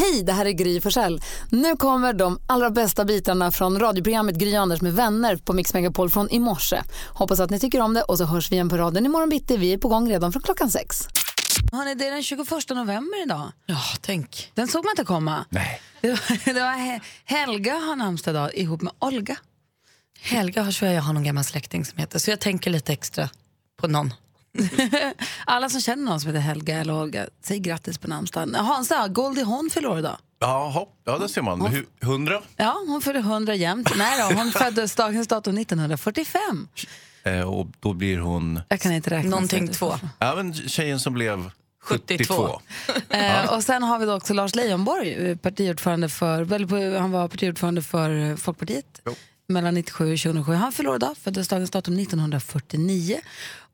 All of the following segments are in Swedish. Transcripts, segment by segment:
Hej, det här är Gry Forssell. Nu kommer de allra bästa bitarna från radioprogrammet Gry Anders med vänner på Mix Megapol från i morse. Hoppas att ni tycker om det och så hörs vi igen på raden imorgon bitti. Vi är på gång redan från klockan sex. Hörrni, det är den 21 november idag. Ja, tänk. Den såg man inte komma. Nej. Det var, det var He- Helga har namnsdag idag ihop med Olga. Helga har, tror jag, jag har någon gammal släkting som heter, så jag tänker lite extra på någon. Alla som känner någon som heter Helga eller Olga, säg grattis på namnsdagen. Hansa, Goldie Hawn fyller år idag. Jaha, ja där ser man. Hu- Hundra? Ja, hon fyller 100 jämt. Nej då, hon föddes dagens datum 1945. Eh, och då blir hon... Jag kan inte räkna. Någonting två. Ja, men tjejen som blev 72. 72. Eh, och sen har vi då också Lars Leijonborg, eh, partiordförande för, väl, han var partiordförande för eh, Folkpartiet Jo. mellan 97 och 2007. Han år idag, föddes dagens datum 1949.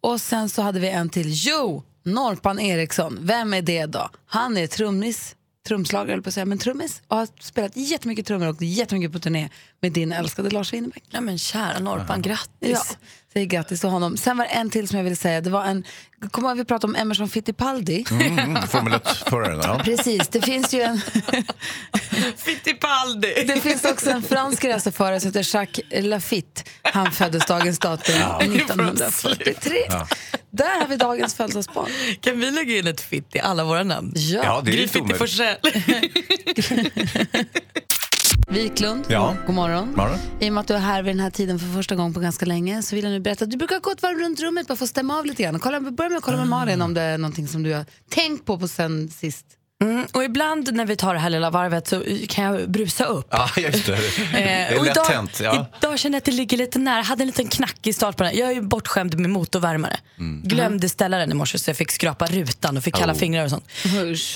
Och sen så hade vi en till, Jo Norpan Eriksson. Vem är det då? Han är trummis, trumslagare höll på att säga, men trummis och har spelat jättemycket trummor och jättemycket på turné med din älskade Lars Winnerbäck. Ja, men kära Norpan, grattis. Ja, säg grattis till honom. Sen var det en till som jag ville säga. Det var en, kommer vi pratade om Emerson Fittipaldi? Mm, Formel 1-föraren. Ja. Precis, det finns ju en... Fittipaldi! Det finns också en fransk racerförare som heter Jacques Lafitte. Han föddes dagens datum 1943. Där har vi dagens födelsedagsbarn. Kan vi lägga in ett fitt i alla våra namn? Ja. Ja, det är Gry lite Fitti omöjligt. Forsell. Wiklund, Ja. god morgon. Morgon. I och med att du är här vid den här tiden för första gången på ganska länge så vill jag nu berätta att du brukar gå ett varv runt rummet bara för att stämma av lite grann. Kolla, börja med att kolla med Malin om det är någonting som du har tänkt på, på sen sist. Mm, och ibland när vi tar det här lilla varvet så kan jag brusa upp. Ja, just det. Det är Eh, lätt idag, hänt. Ja. idag känner jag att det ligger lite nära. Jag hade en liten knackig start på den. Jag är ju bortskämd med motorvärmare. Glömde ställa den i morse så jag fick skrapa rutan och fick kalla Oh. fingrar och sånt.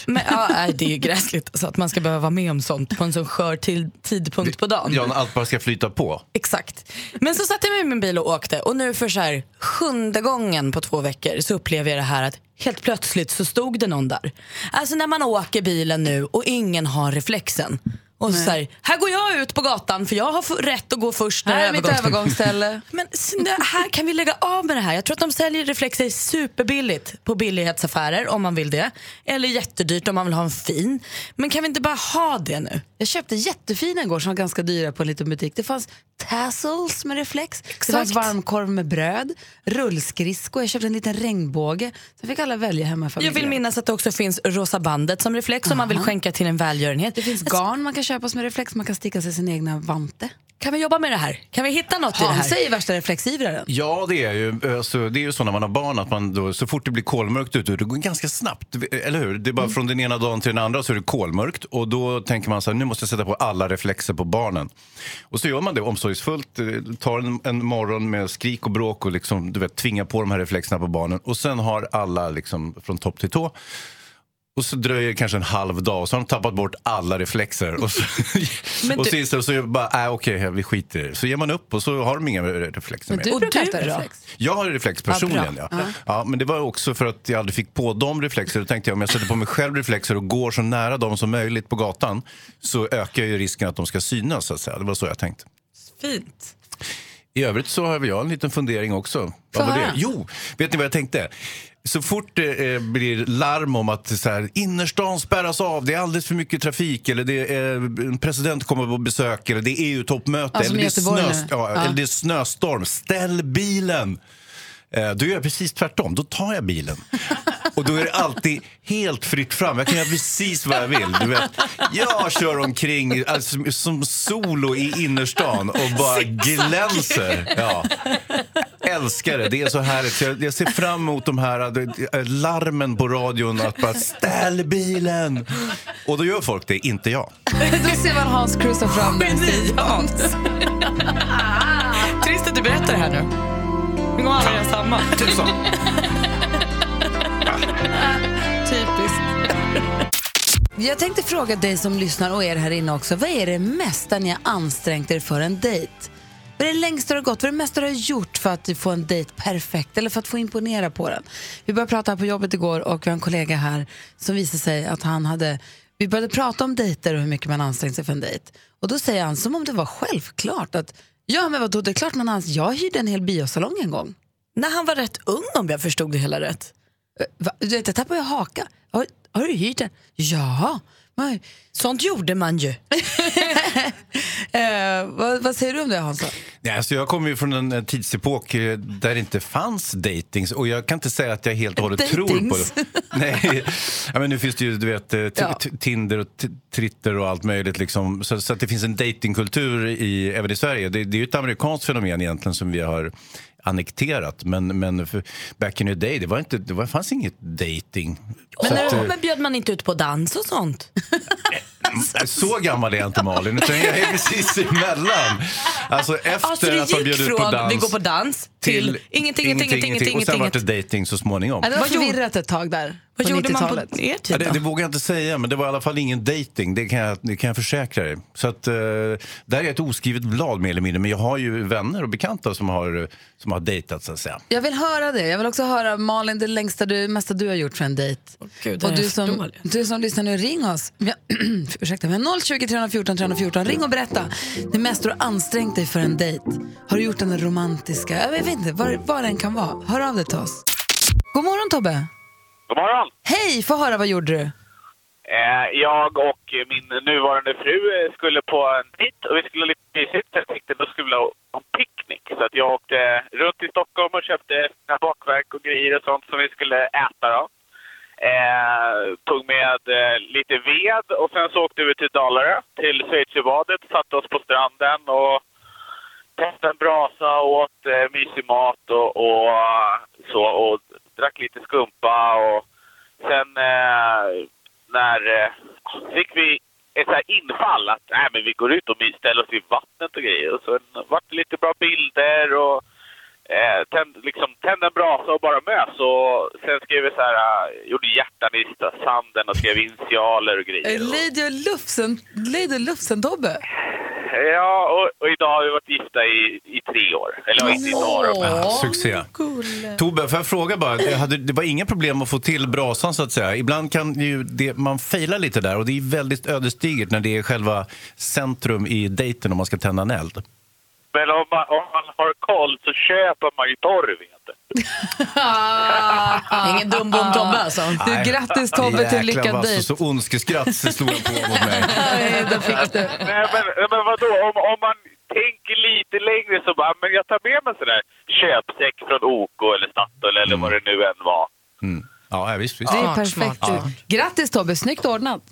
Men, ja, det är ju gräsligt så att man ska behöva vara med om sånt på en sån skör till, tidpunkt på dagen. Ja, när allt bara ska flyta på. Exakt. Men så satte jag mig i min bil och åkte och nu för så här sjunde gången på två veckor så upplever jag det här att helt plötsligt så stod det någon där. Alltså när man åker bilen nu och ingen har reflexen. Och så här, här går jag ut på gatan för jag har rätt att gå först. när Här är mitt övergångs- övergångsställe. Men här kan vi lägga av med det här. Jag tror att de säljer reflexer superbilligt på billighetsaffärer om man vill det. Eller jättedyrt om man vill ha en fin. Men kan vi inte bara ha det nu? Jag köpte jättefina igår som var ganska dyra på en liten butik. Det fanns tassels med reflex, det fanns varmkorv med bröd, rullskridskor, jag köpte en liten regnbåge. Så fick alla välja hemma i Jag vill minnas att det också finns rosa bandet som reflex om man vill skänka till en välgörenhet. Det finns garn man kan köpa som är reflex, man kan sticka sig sin egna vante. Kan vi jobba med det här? Kan vi hitta något i det här? säger värsta reflexivraren. Ja, det är ju alltså, det är ju så när man har barn att man då, så fort det blir kolmörkt ute, det går ganska snabbt, eller hur? Det är bara från den ena dagen till den andra så är det kolmörkt och då tänker man så här, nu måste jag sätta på alla reflexer på barnen. Och så gör man det omsorgsfullt, eh, tar en, en morgon med skrik och bråk och liksom, du vet, tvingar på de här reflexerna på barnen och sen har alla liksom från topp till tå och så dröjer det kanske en halv dag och så har de tappat bort alla reflexer. Och så, och du- så istället så är det bara, äh, okej, vi skiter i det. Så ger man upp och så har de inga reflexer mer. Du Och du reflex. Jag har reflex personligen, ja, ja. Men det var också för att jag aldrig fick på dem reflexer. Då tänkte jag om jag sätter på mig själv reflexer och går så nära dem som möjligt på gatan så ökar ju risken att de ska synas. Så att säga. Det var så jag tänkte. Fint. I övrigt så har jag en liten fundering också. Vad var det? Jo, vet ni vad jag tänkte? Så fort det eh, blir larm om att så här, innerstan spärras av, det är alldeles för mycket trafik eller det är, en president kommer på besök eller det är EU-toppmöte som eller, det är snö, ja, Ja. eller det är snöstorm. Ställ bilen! Eh, Då gör jag precis tvärtom. Då tar jag bilen. Och då är det alltid helt fritt fram. Jag kan göra precis vad jag vill. Du vet, jag kör omkring alltså, som solo i innerstan och bara glänser. Ja. Älskar det. Det är så härligt. Jag, jag ser fram emot de här eh, larmen på radion att bara ställ bilen. Och då gör folk det, inte jag. Då ser man Hans cruisa fram där. Genialt. Trist att du berättar det här nu. Vi går alla samma. Typ så. Typiskt. Jag tänkte fråga dig som lyssnar och er här inne också. Vad är det mesta ni har ansträngt er för en dejt? Vad är det längsta du har gått? Vad är det mesta du har gjort för att få en dejt perfekt eller för att få imponera på den? Vi började prata här på jobbet igår och vi har en kollega här som visade sig att han hade vi började prata om dejter och hur mycket man ansträngt sig för en dejt. Och då säger han som om det var självklart att ja men vadå, det är klart man ans- jag hyrde en hel biosalong en gång. När han var rätt ung om jag förstod det hela rätt. Va? Du vet, jag tappade ju haka. Har, har du hyrt den? Ja. Oj. Sånt gjorde man ju. Eh, vad, vad säger du om det, Hansa? Nej, alltså jag kommer ju från en eh, tidsepok eh, där det inte fanns datings och jag kan inte säga att jag helt och hållet tror på det. Nej, ja, men nu finns det ju du vet, eh, Ja. Tinder och t- Tritter och allt möjligt. Liksom. Så, så att det finns en datingkultur i, även i Sverige. Det, det är ju ett amerikanskt fenomen egentligen som vi har annekterat. Men, men för, back in the day, det, var inte, det var, fanns inget dating. Men, att, eh, men bjöd man inte ut på dans och sånt? så gammal är jag inte Malin, utan jag är precis emellan. Alltså efter Alltså det att man bjöd ut på dans vi går på dans till, ingenting, ingenting, ingenting, Och sen ingenting. var det dating så småningom. Ja, det var Vad gjorde- förvirrat ett tag där, Vad på gjorde man på 90-talet. er Ja, tid det, då? det vågar jag inte säga, men det var i alla fall ingen dating. Det kan jag, det kan jag försäkra dig. Så att, eh, där är ett oskrivet blad mer eller mindre. Men jag har ju vänner och bekanta som har, som har dejtat så att säga. Jag vill höra det. Jag vill också höra, Malin, det längsta du, mesta du har gjort för en dejt. Gud, och det är du som, du som lyssnar nu, ring oss. Vi har, ursäkta, vi har 020 314 314. Ring och berätta det mesta du har ansträngt dig för en dejt. Har du gjort den romantiska? Jag vet inte, vad, vad den kan vara. Hör av dig till oss. God morgon Tobbe. God morgon! Hej, få höra, vad gjorde du? Eh, jag och min nuvarande fru eh, skulle på en dejt och vi skulle ha lite mysigt. Jag tänkte då skulle vi ha en picknick. Så att jag åkte runt i Stockholm och köpte bakverk och grejer och sånt som vi skulle äta då. Eh, tog med eh, lite ved och sen så åkte vi till Dalarö, till Schweizerbadet, satte oss på stranden och tänkte en brasa och åt eh, mysig mat och, och så och drack lite skumpa och sen eh, när eh, fick vi ett så här infall att nej, men vi går ut och ställer oss i vattnet och grejer. Och så vart det lite bra bilder och eh, tänd, liksom, tände en brasa och bara mös. Och sen skrev vi så här, eh, gjorde hjärtan i sanden och skrev initialer och grejer. Lady och Lufsen, Lady och Lufsen-Tobbe ja, och, och idag har vi varit gifta i, i tre år. Eller ja, inte idag då, men Ja, succé. Tobbe, får jag fråga bara? Det, hade, det var inga problem att få till brasan så att säga. Ibland kan ju det, man fejla lite där och det är väldigt ödesdigert när det är själva centrum i dejten om man ska tända en eld. Men om man, om man har koll så köper man ju torv. Du. Ingen dum bom Tobbe alltså. Du, grattis Tobbe till lyckad dejt. Så, så ondskeskratt han på mot mig. Nej, fick du. Nej, men, men vadå? Om, om man tänker lite längre så bara, men jag tar med mig en sån där köpsäck från OK eller Statoil eller vad det nu än var. Mm. Ja, ja, visst. visst. Det är perfekt. smart. Du. Grattis Tobbe, snyggt ordnat.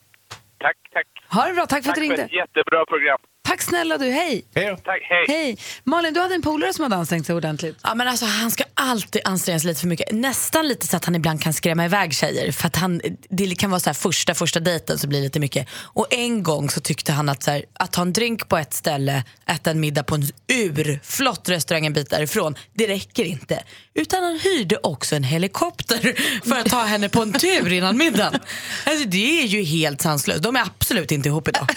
Tack, tack. Ha det bra, tack för att Tack du för ringde. ett jättebra program. Tack snälla du, hej. Tack, hej. Hej. Malin, du hade en polare som hade ansträngt sig ordentligt. Ja, men alltså, han ska alltid anstränga sig lite för mycket. Nästan lite så att han ibland kan skrämma iväg tjejer. För att han, det kan vara så här första, första dejten så blir det lite mycket. Och en gång så tyckte han att, så här, att ta en drink på ett ställe, äta en middag på en urflott restaurang en bit därifrån, det räcker inte. Utan han hyrde också en helikopter för att ta henne på en tur innan middagen. Alltså, det är ju helt sanslöst. De är absolut inte ihop idag.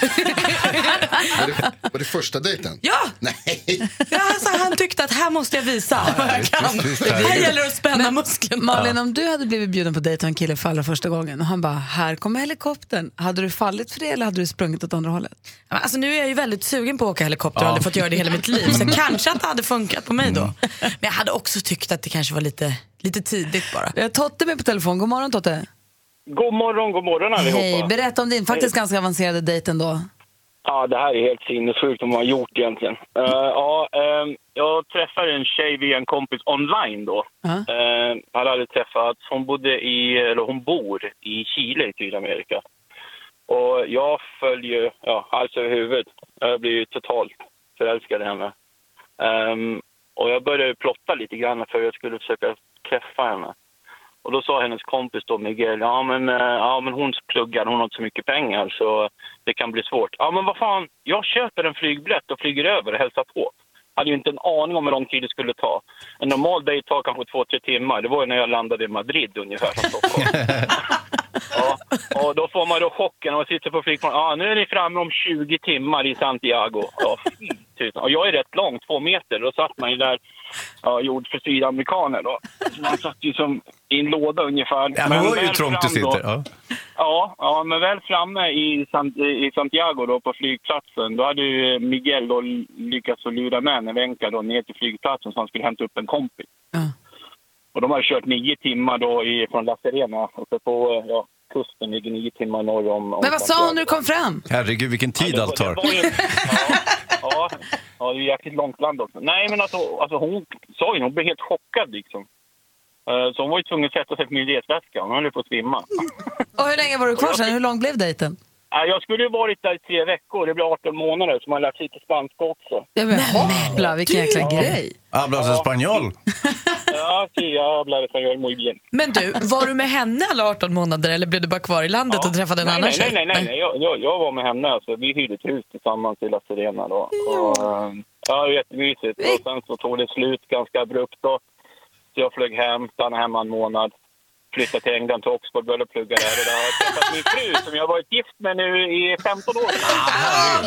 Var det, första dejten? Ja! Nej. Ja, alltså, han tyckte att här måste jag visa vad jag kan. här gäller det att spänna musklerna. Malin, om du hade blivit bjuden på dejt av en kille för allra första gången och han bara, här kommer helikoptern. Hade du fallit för det eller hade du sprungit åt andra hållet? Ja, men Alltså, nu är jag ju väldigt sugen på att åka helikopter och har aldrig fått göra det hela mitt liv. Så kanske att det hade funkat på mig då. Men jag hade också tyckt att det kanske var lite, lite tidigt bara. Jag har Totte med på telefon. God morgon Totte. God morgon, god morgon allihopa. Hej, berätta om din faktiskt ganska avancerade dejt ändå. Ja, det här är helt sinnessjukt vad man har gjort egentligen. Eh, ja, ehm, jag träffade en tjej via en kompis online då. Ja. Uh, hade aldrig träffats. Hon bodde i, eller hon bor i Chile i Sydamerika. Och jag följer, ja, hals över huvudet. Jag blir ju totalt förälskad i henne. Ehm, och jag började plotta lite grann för jag skulle försöka träffa henne. Och då sa hennes kompis då, Miguel, ja men, eh, ja men hon pluggar, hon har inte så mycket pengar så det kan bli svårt. Ja men vad fan, jag köper en flygbiljett och flyger över och hälsar på. Hade ju inte en aning om hur lång tid det skulle ta. En normal dejt tar kanske två, tre timmar. Det var ju när jag landade i Madrid ungefär från Stockholm. ja, och då får man då chocken när man sitter på flygplanet. Ja, nu är ni framme om 20 timmar i Santiago. Ja, fy tusan. och jag är rätt lång, två meter. Då satt man ju där, ja, gjord för sydamerikaner då. Man satt ju som i en låda ungefär. Ja, men det var ju väl trångt du sitter. Ja. Ja, ja, men väl framme i, Sant i Santiago då på flygplatsen, då hade ju Miguel då lyckats lura med en vänka då ner till flygplatsen så han skulle hämta upp en kompis. Ja. Och de hade kört nio timmar då i, från La Serena uppe på, ja, västkusten, ligger nio timmar norr om... om Men vad sa hon när du kom fram? Herregud, vilken tid det, allt tar. var ju- Ja, det är jäkligt långt land också. Nej, men alltså, alltså hon sa ju, hon blev helt chockad liksom. Eh, Så hon var ju tvungen att sätta sig på min resväska. Hon höll på att svimma. Och hur länge var du kvar sen? Hur lång blev dejten? Nej, Jag skulle ju varit där i tre veckor. Det blir 18 månader, så man har lärt sig lite spanska också. Ja, men hoppla, vilken jäkla grej. Hablas español? Ja, sí, jag hablar español muy bien. Men du, var du med henne alla 18 månader eller blev du bara kvar i landet och träffade en nej, annan nej, tjej? nej, nej, nej. Jag, jag, jag var med henne. Alltså. Vi hyrde ett hus tillsammans i La Serena. Då. Och, eh, ja, det var jättemysigt. Och sen så tog det slut ganska abrupt. Då. Så jag flög hem, stannade hemma en månad. Flyttade till England, till Oxford, började plugga där. Och där har jag träffat min fru som jag har varit gift med nu i 15 år. Ah,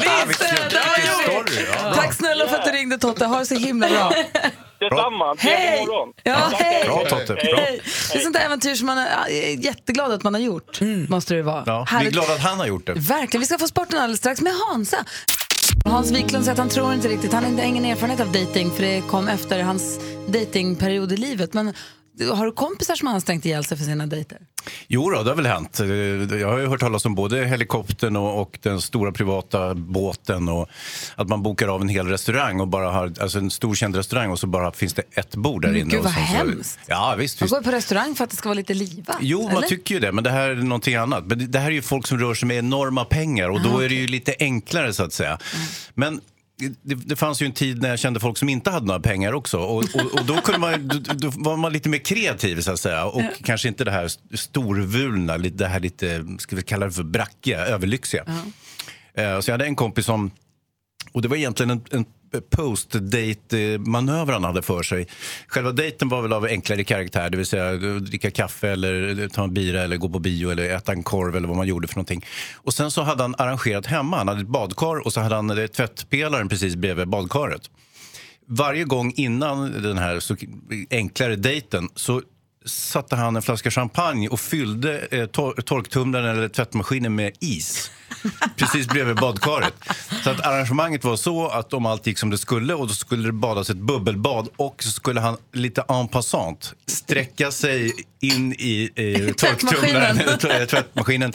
story! Ja. Tack snälla för att du ringde Totte, ha det så himla bra. Detsamma. Trevlig Hej! morgon. Ja, hej! Bra Totte, bra. Hej. Det är sånt där äventyr som man är jätteglad att man har gjort. Måste det vara. Ja, vi är glada att han har gjort det. Verkligen. Vi ska få sporten alldeles strax med Hansa. Hans Wiklund säger att han tror inte riktigt, han har inte- ingen erfarenhet av dating för det kom efter hans datingperiod i livet. Men har du kompisar som har ansträngt ihjäl sig för sina dejter? Jo då, det har väl hänt. Jag har ju hört talas om både helikoptern och, och den stora privata båten och att man bokar av en hel restaurang och bara har, alltså en stor känd restaurang och så bara finns det ett bord där Men inne. gud, vad så- hemskt. Ja, visst. Man visst. går på restaurang för att det ska vara lite livat. Jo, man eller? tycker ju det, men det här är någonting annat. Men det, det här är ju folk som rör sig med enorma pengar och då är det ju lite enklare så att säga. Men det, det fanns ju en tid när jag kände folk som inte hade några pengar också. Och, och, och då, kunde man, då, då var man lite mer kreativ så att säga. Och kanske inte det här st- storvulna, det här lite, ska vi kalla det för brackiga, överlyxiga. Eh, Så jag hade en kompis som och det var egentligen en, en post-date-manöver han hade för sig. Själva dejten var väl av enklare karaktär, det vill säga eh, dricka kaffe eller eh, ta en bira eller gå på bio eller äta en korv eller vad man gjorde för någonting. Och sen så hade han arrangerat hemma, han hade ett badkar och så hade han eh, tvättpelaren precis bredvid badkaret. Varje gång innan den här så enklare dejten så satte han en flaska champagne och fyllde eh, tor- torktumlaren eller tvättmaskinen med is. Precis bredvid badkaret. Så att arrangemanget var så att om allt gick som det skulle och då skulle det badas ett bubbelbad och så skulle han lite en passant sträcka sig in i eh, torktumlaren, eller tvättmaskinen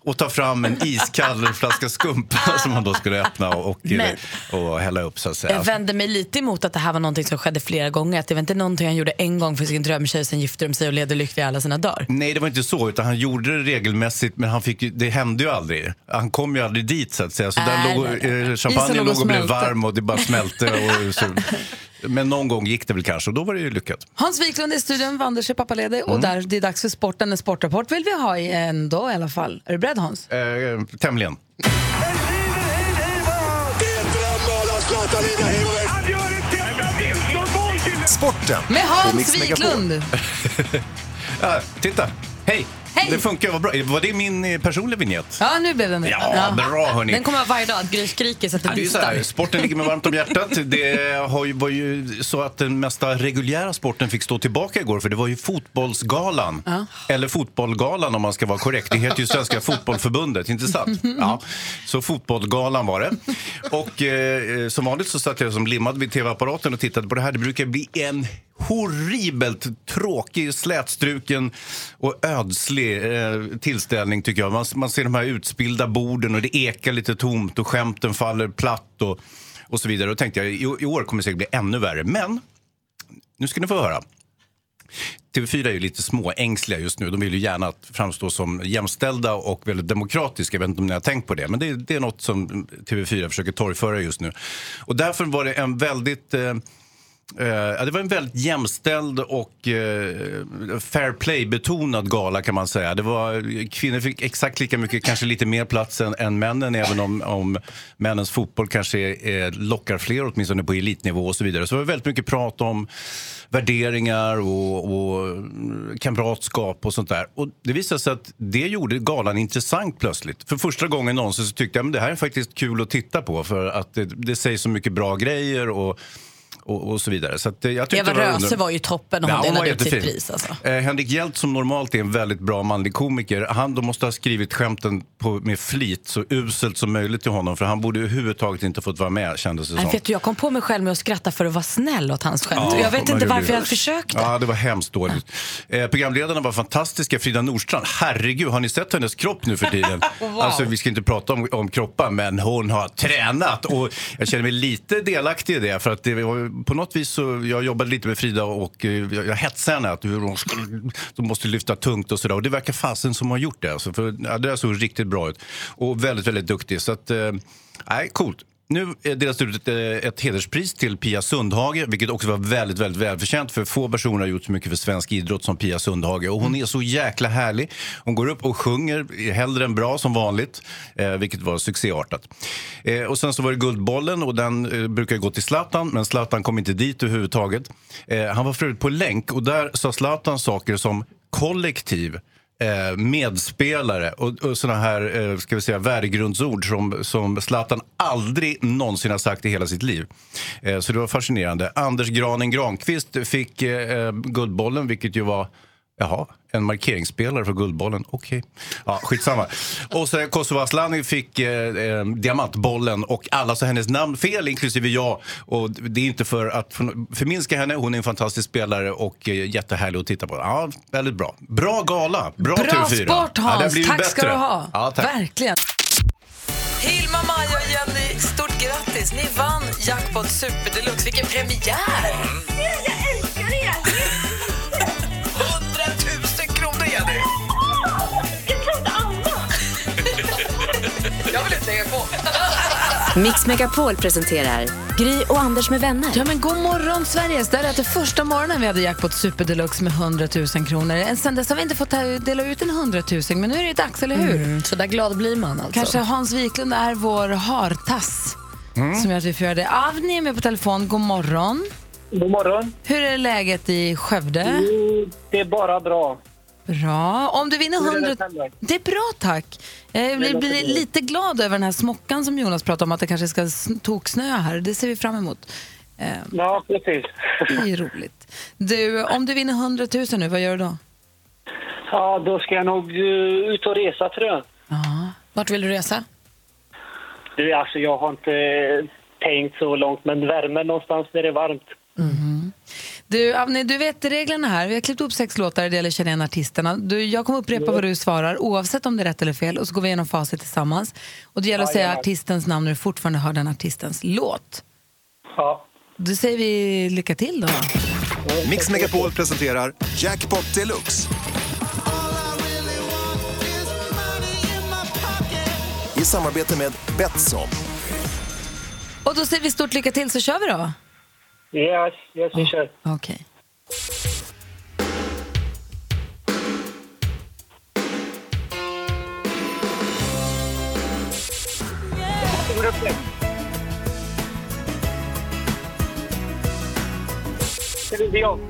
och ta fram en iskall flaska skumpa som han då skulle öppna och, och, Men- och hälla upp så att säga. Jag vände mig lite emot att det här var någonting som skedde flera gånger. Att det var inte någonting han gjorde en gång för sin drömtjej, sen gifte de sig och levde lyckliga alla sina dagar. Nej, det var inte så. Utan han gjorde det regelmässigt, men han fick det hände ju aldrig. Han kom ju aldrig dit, så att säga. Så Äh, där låg, Isen champagnen låg och blev varm och det bara smälte. Och så. Men någon gång gick det väl kanske och då var det ju lyckat. Hans Wiklund är i studion, Vanders är pappaledig Mm. och där, det är dags för sporten. En sportrapport vill vi ha i ändå i alla fall. Är du beredd Hans? Eh, tämligen. Sporten Med Hans. Wiklund! Ah, titta, hej! Hej! Det funkar, vad bra. Var det min eh, personliga vignett? Ja, nu blev den det. Ja, bra hörni. Den kommer vara varje dag, att Gry skriker så att det Ja, det är så här, sporten ligger mig varmt om hjärtat. Det har ju, var ju så att den mesta reguljära sporten fick stå tillbaka igår för det var ju fotbollsgalan. Eller fotbollgalan om man ska vara korrekt. Det heter ju Svenska fotbollförbundet, inte sant? Ja. Så fotbollgalan var det. Och eh, som vanligt så satt jag som limmad vid tv-apparaten och tittade på det här. Det brukar bli en horribelt tråkig, slätstruken och ödslig eh, tillställning tycker jag. Man, man ser de här utspillda borden och det ekar lite tomt och skämten faller platt och, och så vidare. Då tänkte jag, i, i år kommer det säkert bli ännu värre. Men, nu ska ni få höra. TV4 är ju lite småängsliga just nu. De vill ju gärna framstå som jämställda och väldigt demokratiska. Jag vet inte om ni har tänkt på det, men det, är- det är något som TV4 försöker torgföra just nu. Och därför var det en väldigt... Eh, Eh, det var en väldigt jämställd och eh, fair play-betonad gala kan man säga. Det var, kvinnor fick exakt lika mycket, kanske lite mer plats än, än männen även om, om männens fotboll kanske eh, lockar fler åtminstone på elitnivå och så vidare. Så det var väldigt mycket prat om värderingar och, och mm, kamratskap och sånt där. Och det visade sig att det gjorde galan intressant plötsligt. För första gången någonsin så tyckte jag att det här är faktiskt kul att titta på för att det, det sägs så mycket bra grejer och och, och så vidare. Så att, eh, jag Eva det var Röse under- var ju toppen och hon Ja, hon delade ut sitt pris. Alltså. Eh, Henrik Hjelt som normalt är en väldigt bra manlig komiker, han då måste ha skrivit skämten på, med flit så uselt som möjligt till honom för han borde överhuvudtaget inte fått vara med kändes det som. vet du, jag kom på mig själv med att skratta för att vara snäll åt hans skämt. Ja, jag vet inte varför det. jag försökte. Ja, det var hemskt dåligt. Eh, programledarna var fantastiska. Frida Nordstrand, herregud, har ni sett hennes kropp nu för tiden? Alltså, vi ska inte prata om, om kroppar, men hon har tränat. Och jag känner mig lite delaktig i det. För att det var, på något vis så, jag jobbade lite med Frida och eh, jag, jag hetsade henne att hon de måste lyfta tungt och sådär. Och det verkar fasen som har gjort det. Alltså, för, ja, det såg riktigt bra ut. Och väldigt, väldigt duktig. Så att, eh, nej, coolt. Nu delas det ut ett, eh, ett hederspris till Pia Sundhage, vilket också var väldigt, väldigt välförtjänt. För få personer har gjort så mycket för svensk idrott som Pia Sundhage. Och hon är så jäkla härlig. Hon går upp och sjunger hellre än bra som vanligt, eh, vilket var succéartat. Eh, och sen så var det Guldbollen och den eh, brukar gå till Zlatan, men Zlatan kom inte dit överhuvudtaget. Eh, han var förut på länk och där sa Zlatan saker som kollektiv eh, medspelare och, och såna här eh, ska vi säga, värdegrundsord som, som Zlatan aldrig någonsin har sagt i hela sitt liv. Eh, så det var fascinerande. Anders Granen Granqvist fick eh, eh, Guldbollen, vilket ju var Jaha, en markeringsspelare för Guldbollen. Okej. Ja, skitsamma. Och så Kosovo Asllani fick eh, eh, Diamantbollen och alla sa hennes namn fel, inklusive jag. Och det är inte för att för- förminska henne. Hon är en fantastisk spelare och eh, jättehärlig att titta på. Ja, väldigt bra. Bra gala. Bra, Bra TV4. sport Ja, Hans, blivit tack ska bättre. du ha. Ja, tack. Verkligen. Hilma, Maja och Jenny, stort grattis! Ni vann Jackpot Super Deluxe. Vilken premiär! Lägga på. Mix Megapol presenterar Gry och Anders med vänner. Ja, men god morgon, Sverige! Det här är det första morgonen vi hade Jackpot Super Deluxe med 100 000 kronor. Sen dess har vi inte fått ta- dela ut en 100 000, men nu är det dags, eller hur? Mm, så där glad blir man alltså. Kanske Hans Wiklund är vår hartass som gör att vi får göra det. Avni är med på telefon. God morgon. God morgon. Hur är läget i Skövde? Det är bara bra. Bra. Om du vinner Hur är 100... det är bra, tack. Jag blir, låter blir bra. lite glad över den här smockan som Jonas pratade om, att det kanske ska sn- toksnöa här. Det ser vi fram emot. Eh, Ja, precis. Det är roligt. Du, om du vinner 100 000 nu, vad gör du då? Ja, då ska jag nog eh, ut och resa tror jag. Ja. Vart vill du resa? Du, alltså jag har inte eh, tänkt så långt, men värme någonstans där det är varmt. Du, Avni, du vet reglerna här. Vi har klippt upp sex låtar, det gäller känna igen artisterna. Du, jag kommer upprepa vad du svarar, oavsett om det är rätt eller fel, och så går vi igenom facit tillsammans. Och det gäller att säga Jajamän. artistens namn när du fortfarande hör den artistens låt. Ja. Då säger vi lycka till då. Mix Megapol presenterar Jackpot Deluxe. I samarbete med Betsson. Och då säger vi stort lycka till så kör vi då. Yes, yes, vi kör. Okej. Celine Dion.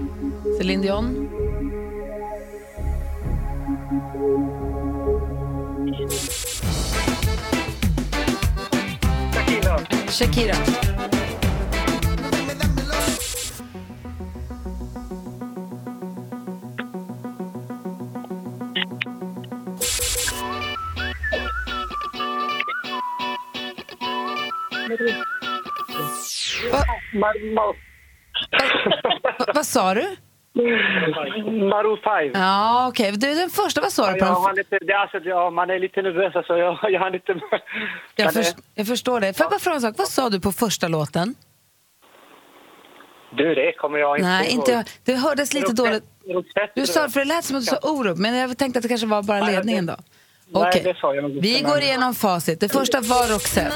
Céline Dion. Shakira. Shakira. Mar- Mar- Va, vad sa du? Maroon 5. Ja, okej. Du, Den första, vad sa du på Ja, han lite, det, är alltså, ja, man är lite nervös, alltså, jag, jag har lite... Jag, Men, för, eh, jag förstår det. Får jag bara fråga en sak? Vad sa du på första låten? Du, det kommer jag inte Nej, ihåg. inte jag. Det hördes lite Roxette- dåligt. Roxette, Du sa jag. för det lät som att du sa Orup, men jag tänkte att det kanske var bara Nej, ledningen då. det- Nej, Okej. det jag inte, Vi går igenom facit. Det första var Roxette.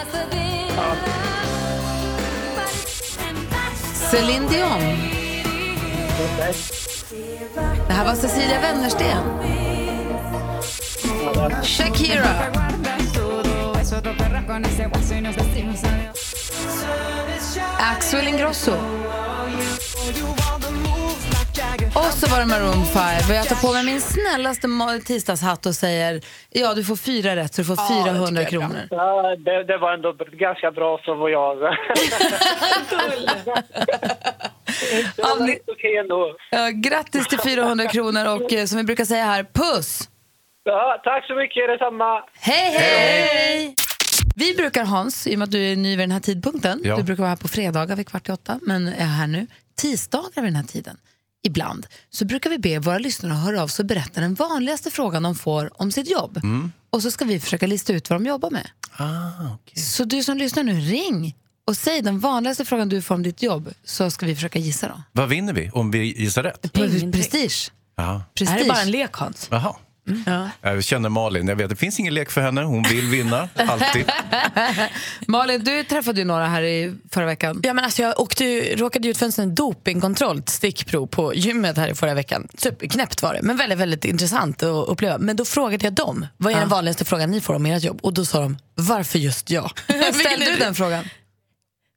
Céline Dion. Det här var Cecilia Wennersten. Shakira. Axel Ingrosso. Och så var det Maroon 5. Och jag tar på mig min snällaste tisdagshatt och säger ja, du får fyra rätt så du får 400 kronor. Ja, det, det var ändå ganska bra så var jag. Ja, ni- Okej ändå. Ja, grattis till 400 kronor och eh, som vi brukar säga här, puss! Ja, tack så mycket, detsamma. Hej, hej! Vi brukar, Hans, i och med att du är ny vid den här tidpunkten, Ja. du brukar vara här på fredagar vid kvart i åtta, men är här nu, tisdagar vid den här tiden, ibland, så brukar vi be våra lyssnare att höra av sig och berätta den vanligaste frågan de får om sitt jobb. Och så ska vi försöka lista ut vad de jobbar med. Så du som lyssnar nu, ring och säg den vanligaste frågan du får om ditt jobb, så ska vi försöka gissa då. Vad vinner vi om vi gissar rätt? Pre- Prestige. Det här är bara en lek Hans. Jaha. Ja. Jag känner Malin, jag vet det finns ingen lek för henne, hon vill vinna, alltid. Malin, du träffade ju några här i förra veckan. Ja, men alltså jag åkte ju, råkade ju ut för en dopingkontroll, ett stickprov på gymmet här i förra veckan. Superknäppt var det, men väldigt, väldigt intressant att uppleva. Men då frågade jag dem, vad är den vanligaste frågan ni får om ert jobb? Och då sa de, varför just jag? Ställde du den frågan?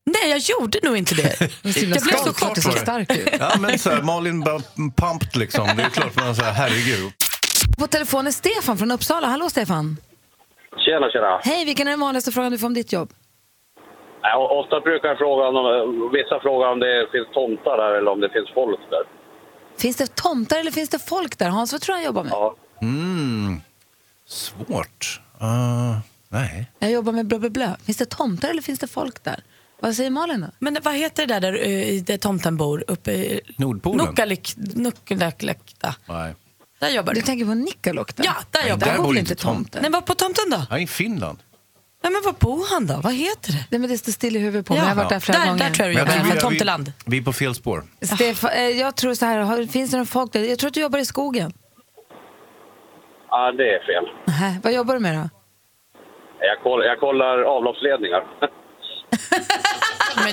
Nej, jag gjorde nog inte det. Jag blev så du för så stark. Ja, men så här, Malin bara pumped liksom. Det är klart man säger herregud. På telefon är Stefan från Uppsala. Hallå Stefan. Tjena, tjena. Hej, vilken är den vanligaste frågan du får om ditt jobb? Ja, ofta brukar frågan om, vissa frågar om det finns tomtar där eller om det finns folk där. Finns det tomtar eller finns det folk där? Hans, vad tror du han jobbar med? Ja. Mm. Svårt. Uh, nej. Jag jobbar med blö, blö, blö. Finns det tomtar eller finns det folk där? Vad säger Malin då? Men vad heter det där, där, eh, där tomten bor? Uppe i Nordpolen? Nukkalik, Nukkalakta. Nej. Där jobbar Du du. tänker på Nikkaluok där? Ja, där jobbar där bor inte tomten. Nej, var på tomten då? Ja, i Finland. Nej, men var bor han då? Vad heter det? Nej, men det står still i huvudet på mig. Ja. Jag har varit där flera Där- gånger. där tror jag du jobbar, i alla fall vi- Tomteland. Vi, vi är på fel spår. Stefan, eh, jag tror så här, har- finns det någon folk där? Jag tror att du jobbar i skogen. Ja, det är fel. Nähä, vad jobbar du med då? Jag, koll, jag kollar avloppsledningar.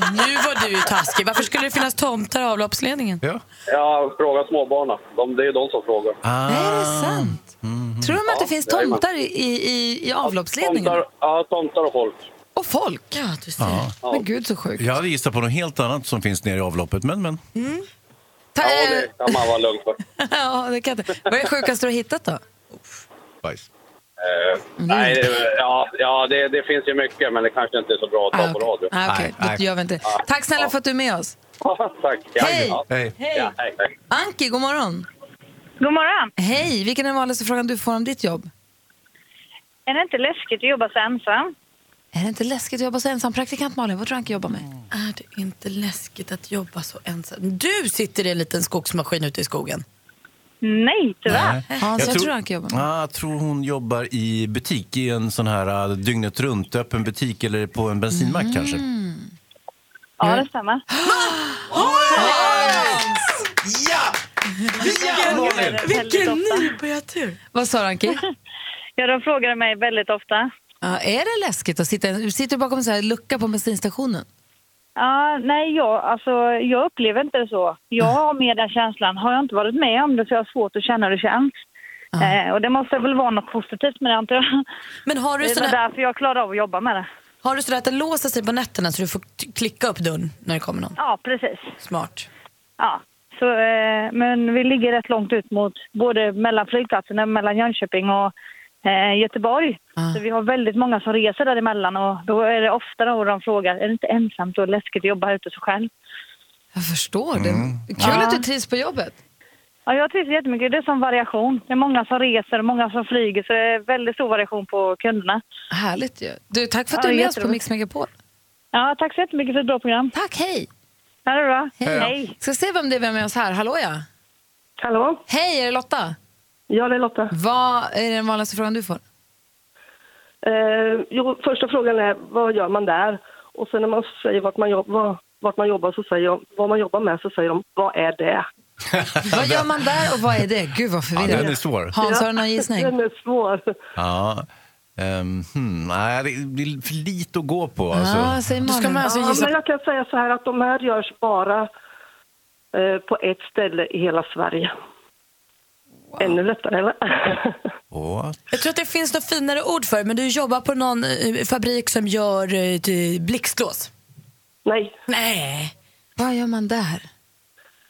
Men nu var du ju taskig. Varför skulle det finnas tomtar i avloppsledningen? Ja. Jag frågar småbarnen. De, det är de som frågar. Ah. Är det sant? Tror de att det finns tomtar i, i, i avloppsledningen? Tomtar, ja, tomtar och folk. Och folk? Ja, du ser. Ja. Men gud så sjukt. Jag hade gissat på något helt annat som finns nere i avloppet, men men. Ta, Ja, det kan man vara lugn för. ja, det kan jag inte. Vad är det sjukaste du har hittat då? Bajs. Eh, nej, det- ja, ja det, det finns ju mycket, men det kanske inte är så bra att ta Ah, på radio. Ah, okej, Nej, gör vi inte. Tack snälla för att du är med oss. Tack. Hej. Ja, Hej. ja, hej, hej. Anki, god morgon. God morgon. Hej, vilken är den vanligaste frågan du får om ditt jobb? Är det inte läskigt att jobba så ensam? Är det inte läskigt att jobba så ensam? Praktikant Malin, vad tror du Anki jobbar med? Är det inte läskigt att jobba så ensam? Du sitter i en liten skogsmaskin ute i skogen. Nej, tyvärr. Hans, vad tror du Anki jobbar med? Ah, jag tror hon jobbar i butik, i en sån här uh, dygnet runt öppen butik eller på en bensinmack Mm. kanske. Ja, det stämmer. Ja! Vilken nybörjartur! Vad sa du Anki? Ja, de frågar mig väldigt ofta. Ja, är det läskigt att sitta, sitter du bakom en sån här lucka på bensinstationen? Ja, nej, jag, alltså, jag upplever inte det så. Jag har med den känslan. Har jag inte varit med om det så har jag svårt att känna hur det känns. Eh, och det måste väl vara något positivt med det, antar jag. Men har du, Det är därför jag klarar av att jobba med det. har du sådär att det låser sig på nätterna så du får klicka upp dörren när det kommer någon? Ja, precis. Smart. Ja. Så, eh, men vi ligger rätt långt ut mot både mellan flygplatserna, mellan Jönköping och eh, Göteborg. Så vi har väldigt många som reser däremellan och då är det ofta då de frågar, är det inte ensamt och läskigt att jobba ute så själv? Jag förstår det. Kul Ja. att du trivs på jobbet. Ja, jag trivs jättemycket. Det är som variation. Det är många som reser och många som flyger så det är väldigt stor variation på kunderna. Härligt ju. Du, tack för att Ja, du är med oss på. Mix Megapol. Ja, tack så jättemycket för ett bra program. Tack, hej! Ha det bra. Hej. Hej. Ska se vem det är vi har med oss här. Hallå ja. Hallå? Hej, är det Lotta? Ja, det är Lotta. Vad är den vanligaste frågan du får? Eh, jo, första frågan är vad gör man där? Och sen när man säger vart man, jobb, vad, vart man jobbar så säger jag vad man jobbar med så säger de vad är det? Vad gör man där och vad är det? Gud vad Ja, förvirrande. den är svår. Hans, har du någon gissning? Den är svår. Ja. Um, hmm, nej, det blir för lite att gå på. Alltså. Ja, Du ska med alltså Ja, gissa men jag kan säga så här att de här görs bara eh, på ett ställe i hela Sverige. Ännu lättare eller? What? Jag tror att det finns något finare ord för men du jobbar på någon eh, fabrik som gör eh, blixtlås. Nej. Nej. Vad gör man där?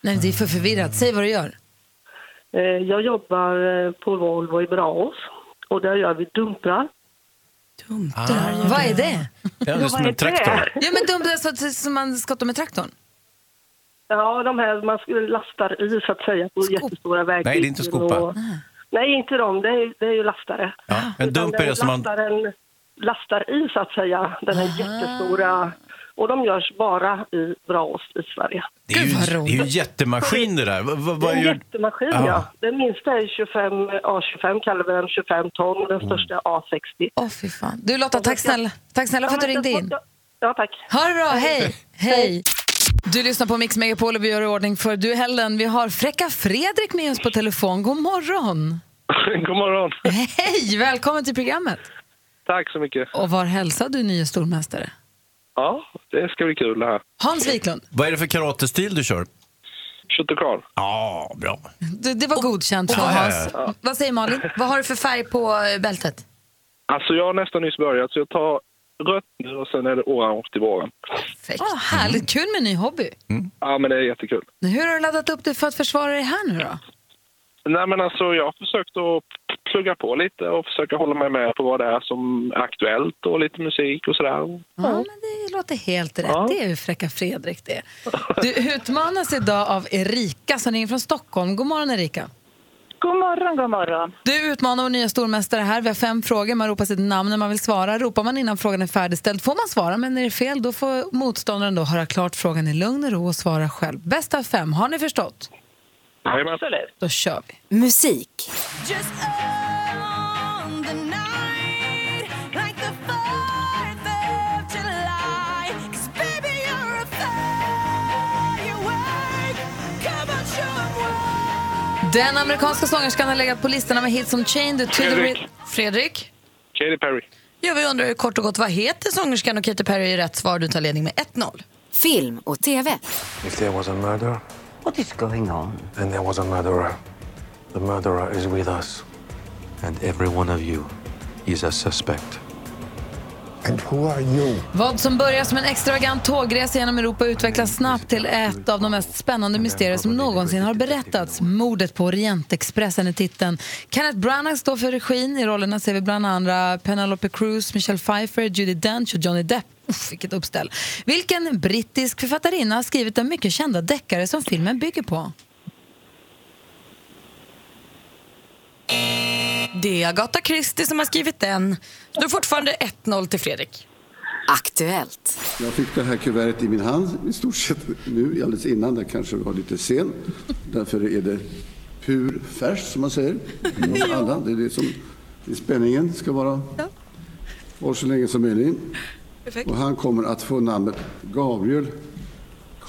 Nej, det är för förvirrat. Säg vad du gör. Eh, jag jobbar på Volvo i Braås och där gör vi dumprar. Dumprar. Vad är det? Ja, det är som en traktor. Ja, men dumt, alltså, som man skottar med traktorn. Ja, de här man skulle lastar i så att säga på jättestora vägbyggen. Nej, det är inte skopa. och- Nej, inte de. Det är, det är ju lastare. Ja, en Utan dump är det som man... lastaren lastar i så att säga, den här jättestora. Och de görs bara i Braås i Sverige. Det är, ju, det är ju en jättemaskin det där. Vad, Det är en gör... jättemaskin, Ja. ja. Den minsta är 25, A25, kallar vi den, 25 ton. Mm. Den största är A60. Åh, fy fan. Du Lotta, tack snälla, tack snälla för att du ringde in. Ja, tack. Ha det bra, hej! Hej! Du lyssnar på Mix Megapol och vi gör i ordning för duellen. Vi har fräcka Fredrik med oss på telefon. God morgon! God morgon. Hej! Välkommen till programmet. Tack så mycket. Och var hälsar du nye stormästare? Ja, det ska bli kul det här. Hans Wiklund. Vad är det för karatestil du kör? Shotokan. Ja, bra. Det, det var godkänt för och- Hans. Ja. Vad säger Malin? Vad har du för färg på eh, bältet? Alltså jag har nästan nyss börjat så jag tar rött nu och sen är det orange till våren. Oh, härligt, kul med ny hobby. Ja men det är jättekul. Hur har du laddat upp dig för att försvara dig här nu då? Nej men alltså jag har försökt att plugga på lite och försöka hålla mig med på vad det är som är aktuellt och lite musik och sådär. Ja, men det låter helt rätt. Det är ju fräcka Fredrik det. Du utmanas idag av Erika som ringer från Stockholm. God morgon Erika. God morgon, god morgon. Du utmanar vår nya stormästare här. Vi har fem frågor. Man ropar sitt namn när man vill svara. Ropar man innan frågan är färdigställd får man svara, men är det fel då får motståndaren då höra klart frågan i lugn och ro och svara själv. Bäst av fem. Har ni förstått? Absolut. Då kör vi. Musik. Den amerikanska sångerskan har legat på listorna med hits som Chain the to the Fredrik. Rhythm- Fredrik? Katy Perry. Ja, vi undrar kort och gott, vad heter sångerskan och Katy Perry är rätt svar. Du tar ledning med 1-0. Film och TV. If there was a murder, What is going on? then there was a murderer. The murderer is with us. And every one of you is a suspect. And who are you? Vad som börjar som en extravagant tågresa genom Europa utvecklas snabbt till ett av de mest spännande mysterier som någonsin har berättats. Mordet på Orientexpressen är titeln. Kenneth Branagh står för regin. I rollerna ser vi bland andra Penelope Cruz, Michelle Pfeiffer, Judi Dench och Johnny Depp. Uff, vilket uppställ. Vilken brittisk författarinna har skrivit den mycket kända deckare som filmen bygger på? Det är Agatha Christie som har skrivit den. Det står fortfarande 1-0 till Fredrik. Aktuellt. Jag fick det här kuvertet i min hand i stort sett nu, alldeles innan. Det kanske var lite sen. Därför är det pur färs, som man säger. Alla. Det är det som det är spänningen ska vara kvar så länge som möjligt. Och han kommer att få namnet Gabriel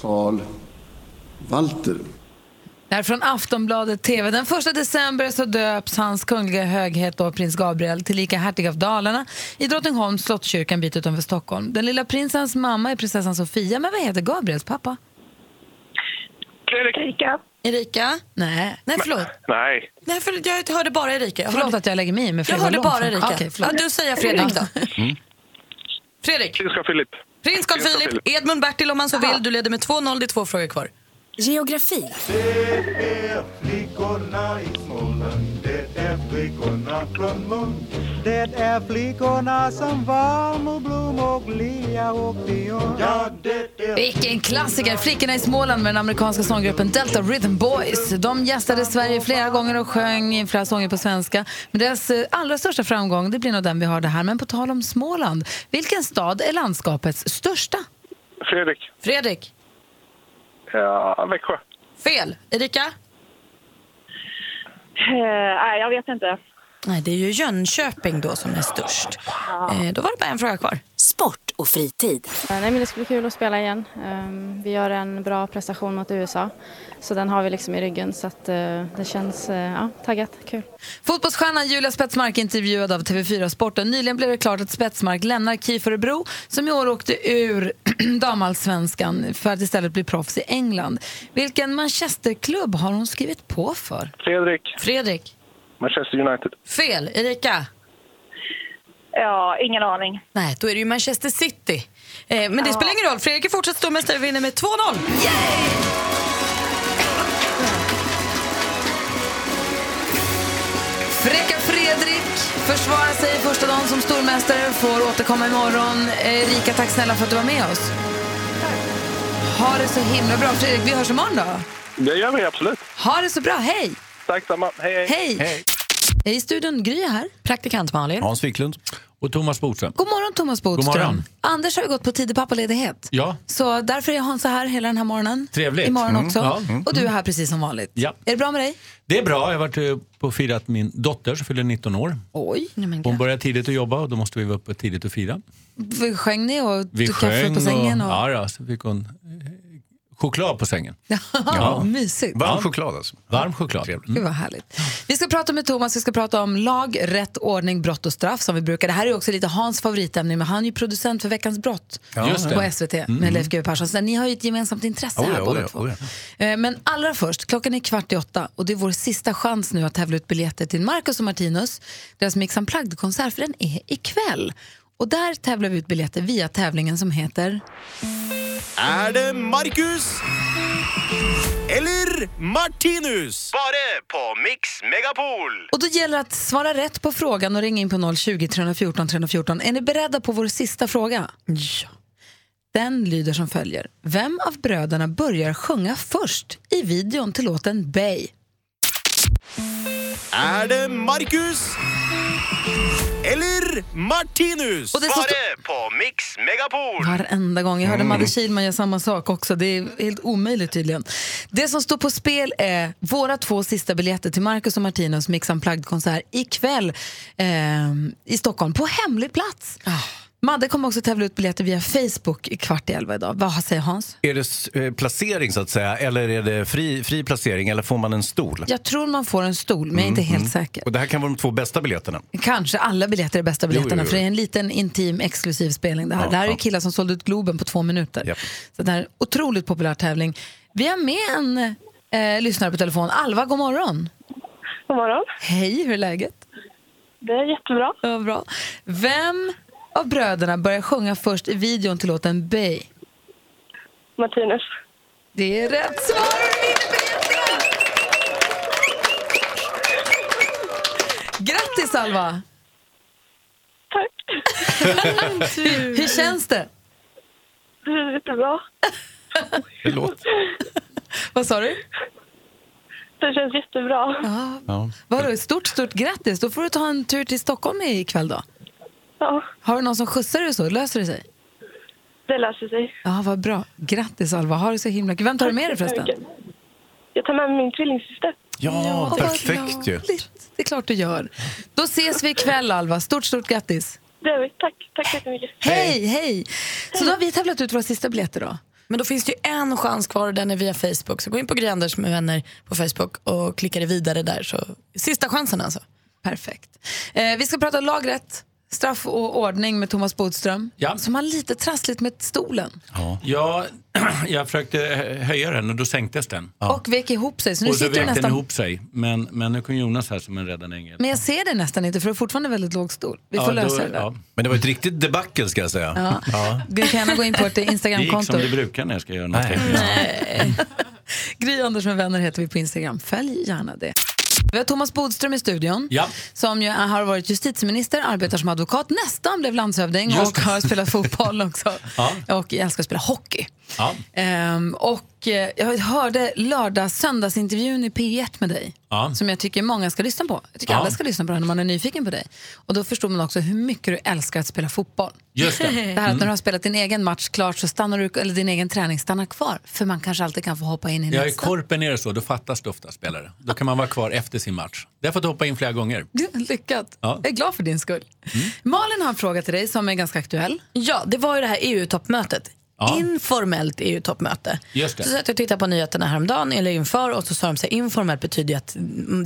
Karl Walter. Det här är från Aftonbladet TV. Den 1 december så döps hans kungliga höghet då, prins Gabriel tillika hertig av Dalarna i Drottningholms slottskyrka en bit utanför Stockholm. Den lilla prinsens mamma är prinsessan Sofia, men vad heter Gabriels pappa? Erika. Erika? Nej. Nej, förlåt. Nej. Nej, förlåt. Jag hörde bara Erika. Jag Förlåt hörde, att jag lägger mig i, men jag hörde bara. Erika. Okej, förlåt. ja, du säger Fredrik då. Fredrik. Prins Carl Philip. Prins Carl Philip, Philip. Edmund Bertil om man så vill. Du leder med 2-0, det är två frågor kvar. Geografi. flickorna i Småland Det är flickorna från Mund Det är flickorna som var blom och lilja och pion Ja, det är Vilken klassiker! Flickorna i Småland med den amerikanska sånggruppen Delta Rhythm Boys. De gästade Sverige flera gånger och sjöng flera sånger på svenska. Men deras eh, allra största framgång det blir nog den vi har det här. Men på tal om Småland, vilken stad är landskapets största? Fredrik. Fredrik. Ja, Växjö. Fel. Erika? Eh, nej, jag vet inte. Nej, det är ju Jönköping då som är störst. Eh, då var det bara en fråga kvar. Sport och fritid. Nej, men det ska bli kul att spela igen. Ehm, Vi gör en bra prestation mot USA. Så den har vi liksom i ryggen. Så att, eh, det känns eh, ja, taggat. Kul. Fotbollsstjärnan Julia Spetsmark intervjuad av TV4 Sporten. Nyligen blev det klart att Spetsmark lämnar KIF Örebro som i år åkte ur damallsvenskan för att istället bli proffs i England. Vilken Manchesterklubb har hon skrivit på för? Fredrik. Fredrik. Manchester United. Fel. Erika? Ja, ingen aning. Nej, då är det ju Manchester City. Eh, men det Ja. spelar ingen roll. Fredrik är fortsatt stormästare vinner med 2-0. Fräcka Fredrik försvarar sig första dagen som stormästare, får återkomma imorgon. Erika, tack snälla för att du var med oss. Ha det så himla bra. Fredrik, vi hörs imorgon då. Det gör vi absolut. Ha det så bra. Hej! Tack samma. Hej, hej. Hej! I studion, Gry är här. Praktikant Malin. Hans Wiklund. Och Thomas Bodström. God morgon Thomas Bodström. God morgon. Anders har ju gått på tidig pappaledighet. Ja, Så därför är Hans här hela den här morgonen. Trevligt. Imorgon Mm, också. ja, mm, och du är här precis som vanligt. ja. Är det bra med dig? Det är bra. Jag har varit eh, på och firat min dotter som fyller 19 år. Oj. Hon börjar tidigt att jobba och då måste vi vara uppe tidigt och fira. Vi Sjöng ni och Vi tog kaffe sjöng på sängen? Och... ja, ja, så fick hon eh, choklad på sängen. Ja. Mysigt. Varm choklad alltså. Varm choklad. Gud vad härligt. Vi ska prata med Thomas, vi ska prata om lag, rätt ordning, brott och straff som vi brukar. Det här är också lite Hans favoritämne, men han är ju producent för Veckans brott Ja. På SVT med Mm. Leif GW Persson. Så ni har ju ett gemensamt intresse Oh här ja, båda oh ja, två. oh ja. Eh, Men allra först, klockan är kvart i åtta och det är vår sista chans nu att tävla ut biljetter till Marcus och Martinus, deras Mix Unplugged-konsert, för den är ikväll. Och där tävlar vi ut biljetter via tävlingen som heter... Är det Marcus? Eller Martinus? Bara på Mix Megapol. Och då gäller det att svara rätt på frågan och ringa in på 020 314 314. Är ni beredda på vår sista fråga? Ja. Den lyder som följer. Vem av bröderna börjar sjunga först i videon till låten Bay? Är det Marcus? Eller Martinus? Och det står- Bara på Mix Megapol. Varenda gång. Jag hörde Mm. Madde Kihlman göra samma sak också. Det är helt omöjligt tydligen. Det som står på spel är våra två sista biljetter till Marcus och Martinus Mix Unplugged-konsert ikväll eh, i Stockholm på hemlig plats. Madde kommer också tävla ut biljetter via Facebook i kvart i elva idag. Vad säger Hans? Är det eh, placering så att säga, eller är det fri, fri placering, eller får man en stol? Jag tror man får en stol, men jag är inte Mm, helt mm. säker. Och det här kan vara de två bästa biljetterna. Kanske alla biljetter är bästa Jo, jo, biljetterna, jo. för det är en liten intim exklusiv spelning det här. Ja, det här är ja. killar som sålde ut Globen på två minuter. Så det här är en otroligt populär tävling. Vi har med en eh, lyssnare på telefon. Alva, god morgon. God morgon. Hej, hur är läget? Det är jättebra. Ja, bra. Vem av bröderna börjar sjunga först i videon till låten Bay? Martinus. Det är rätt svar! och vinner! Grattis Alva! Tack. hur, hur känns det? Det är jättebra. Det låter... Vad sa du? Det känns jättebra. Ja. Ja. Vadå, stort, stort grattis. Då får du ta en tur till Stockholm ikväll då. Ja. Har du någon som skjutsar dig så? Löser det sig? Det löser sig. Ja, vad bra. Grattis Alva. Ha det så himla kul. Vem tar du med dig förresten? Jag tar med min tvillingsyster. Ja, vad perfekt ju. Det är klart du gör. Då ses vi ikväll Alva. Stort, stort grattis. Det är vi. Tack. Tack så jättemycket. Hej, hej. Så då har vi tävlat ut våra sista biljetter då. Men då finns det ju en chans kvar och den är via Facebook. Så gå in på Gry Anders med vänner på Facebook och klicka dig vidare där. Så sista chansen alltså. Perfekt. Eh, vi ska prata lagrätt, straff och ordning med Thomas Bodström. Ja. Som har lite trassligt med stolen. Ja, jag försökte höja den och då sänktes den. Och vek ihop sig. Så nu och så sitter du vek den nästan... ihop sig. Men, men nu kom Jonas här som en räddande ängel. Men jag ser det nästan inte för du har fortfarande väldigt låg stol. Vi får Ja, lösa då- det där. ja. Men det var ett riktigt debacle ska jag säga. Ja. Du kan gärna gå in på vårt Det gick Instagramkonto. som det brukar när jag ska göra något. Nej. Gry Anders med vänner heter vi på Instagram. Följ gärna det. Vi har Thomas Bodström i studion Ja. som ju har varit justitieminister, arbetar som advokat, nästan blev landshövding och har spelat fotboll också. Ja. Och jag älskar att spela hockey. Ja. Ehm, och eh, jag hörde lördag söndagsintervjun i P1 med dig. Ja. Som jag tycker många ska lyssna på. Jag tycker Ja. alla ska lyssna på den när man är nyfiken på dig. Och då förstår man också hur mycket du älskar att spela fotboll. Just det. Det här att Mm. när du har spelat din egen match klart så stannar du, eller din egen träning stannar kvar. För man kanske alltid kan få hoppa in i Ja, i nästa. korpen är det så, då fattas det ofta spelare. Då kan man vara kvar efter sin match. Det har fått hoppa in flera gånger. Lyckat. Ja. Jag är glad för din skull. Malin har en fråga till dig som är ganska aktuell. Ja, det var ju det här EU-toppmötet. Ja. Informellt EU-toppmöte. Just det. Så satt jag och tittade på nyheterna häromdagen, eller inför, och så sa de så här, informellt betyder ju att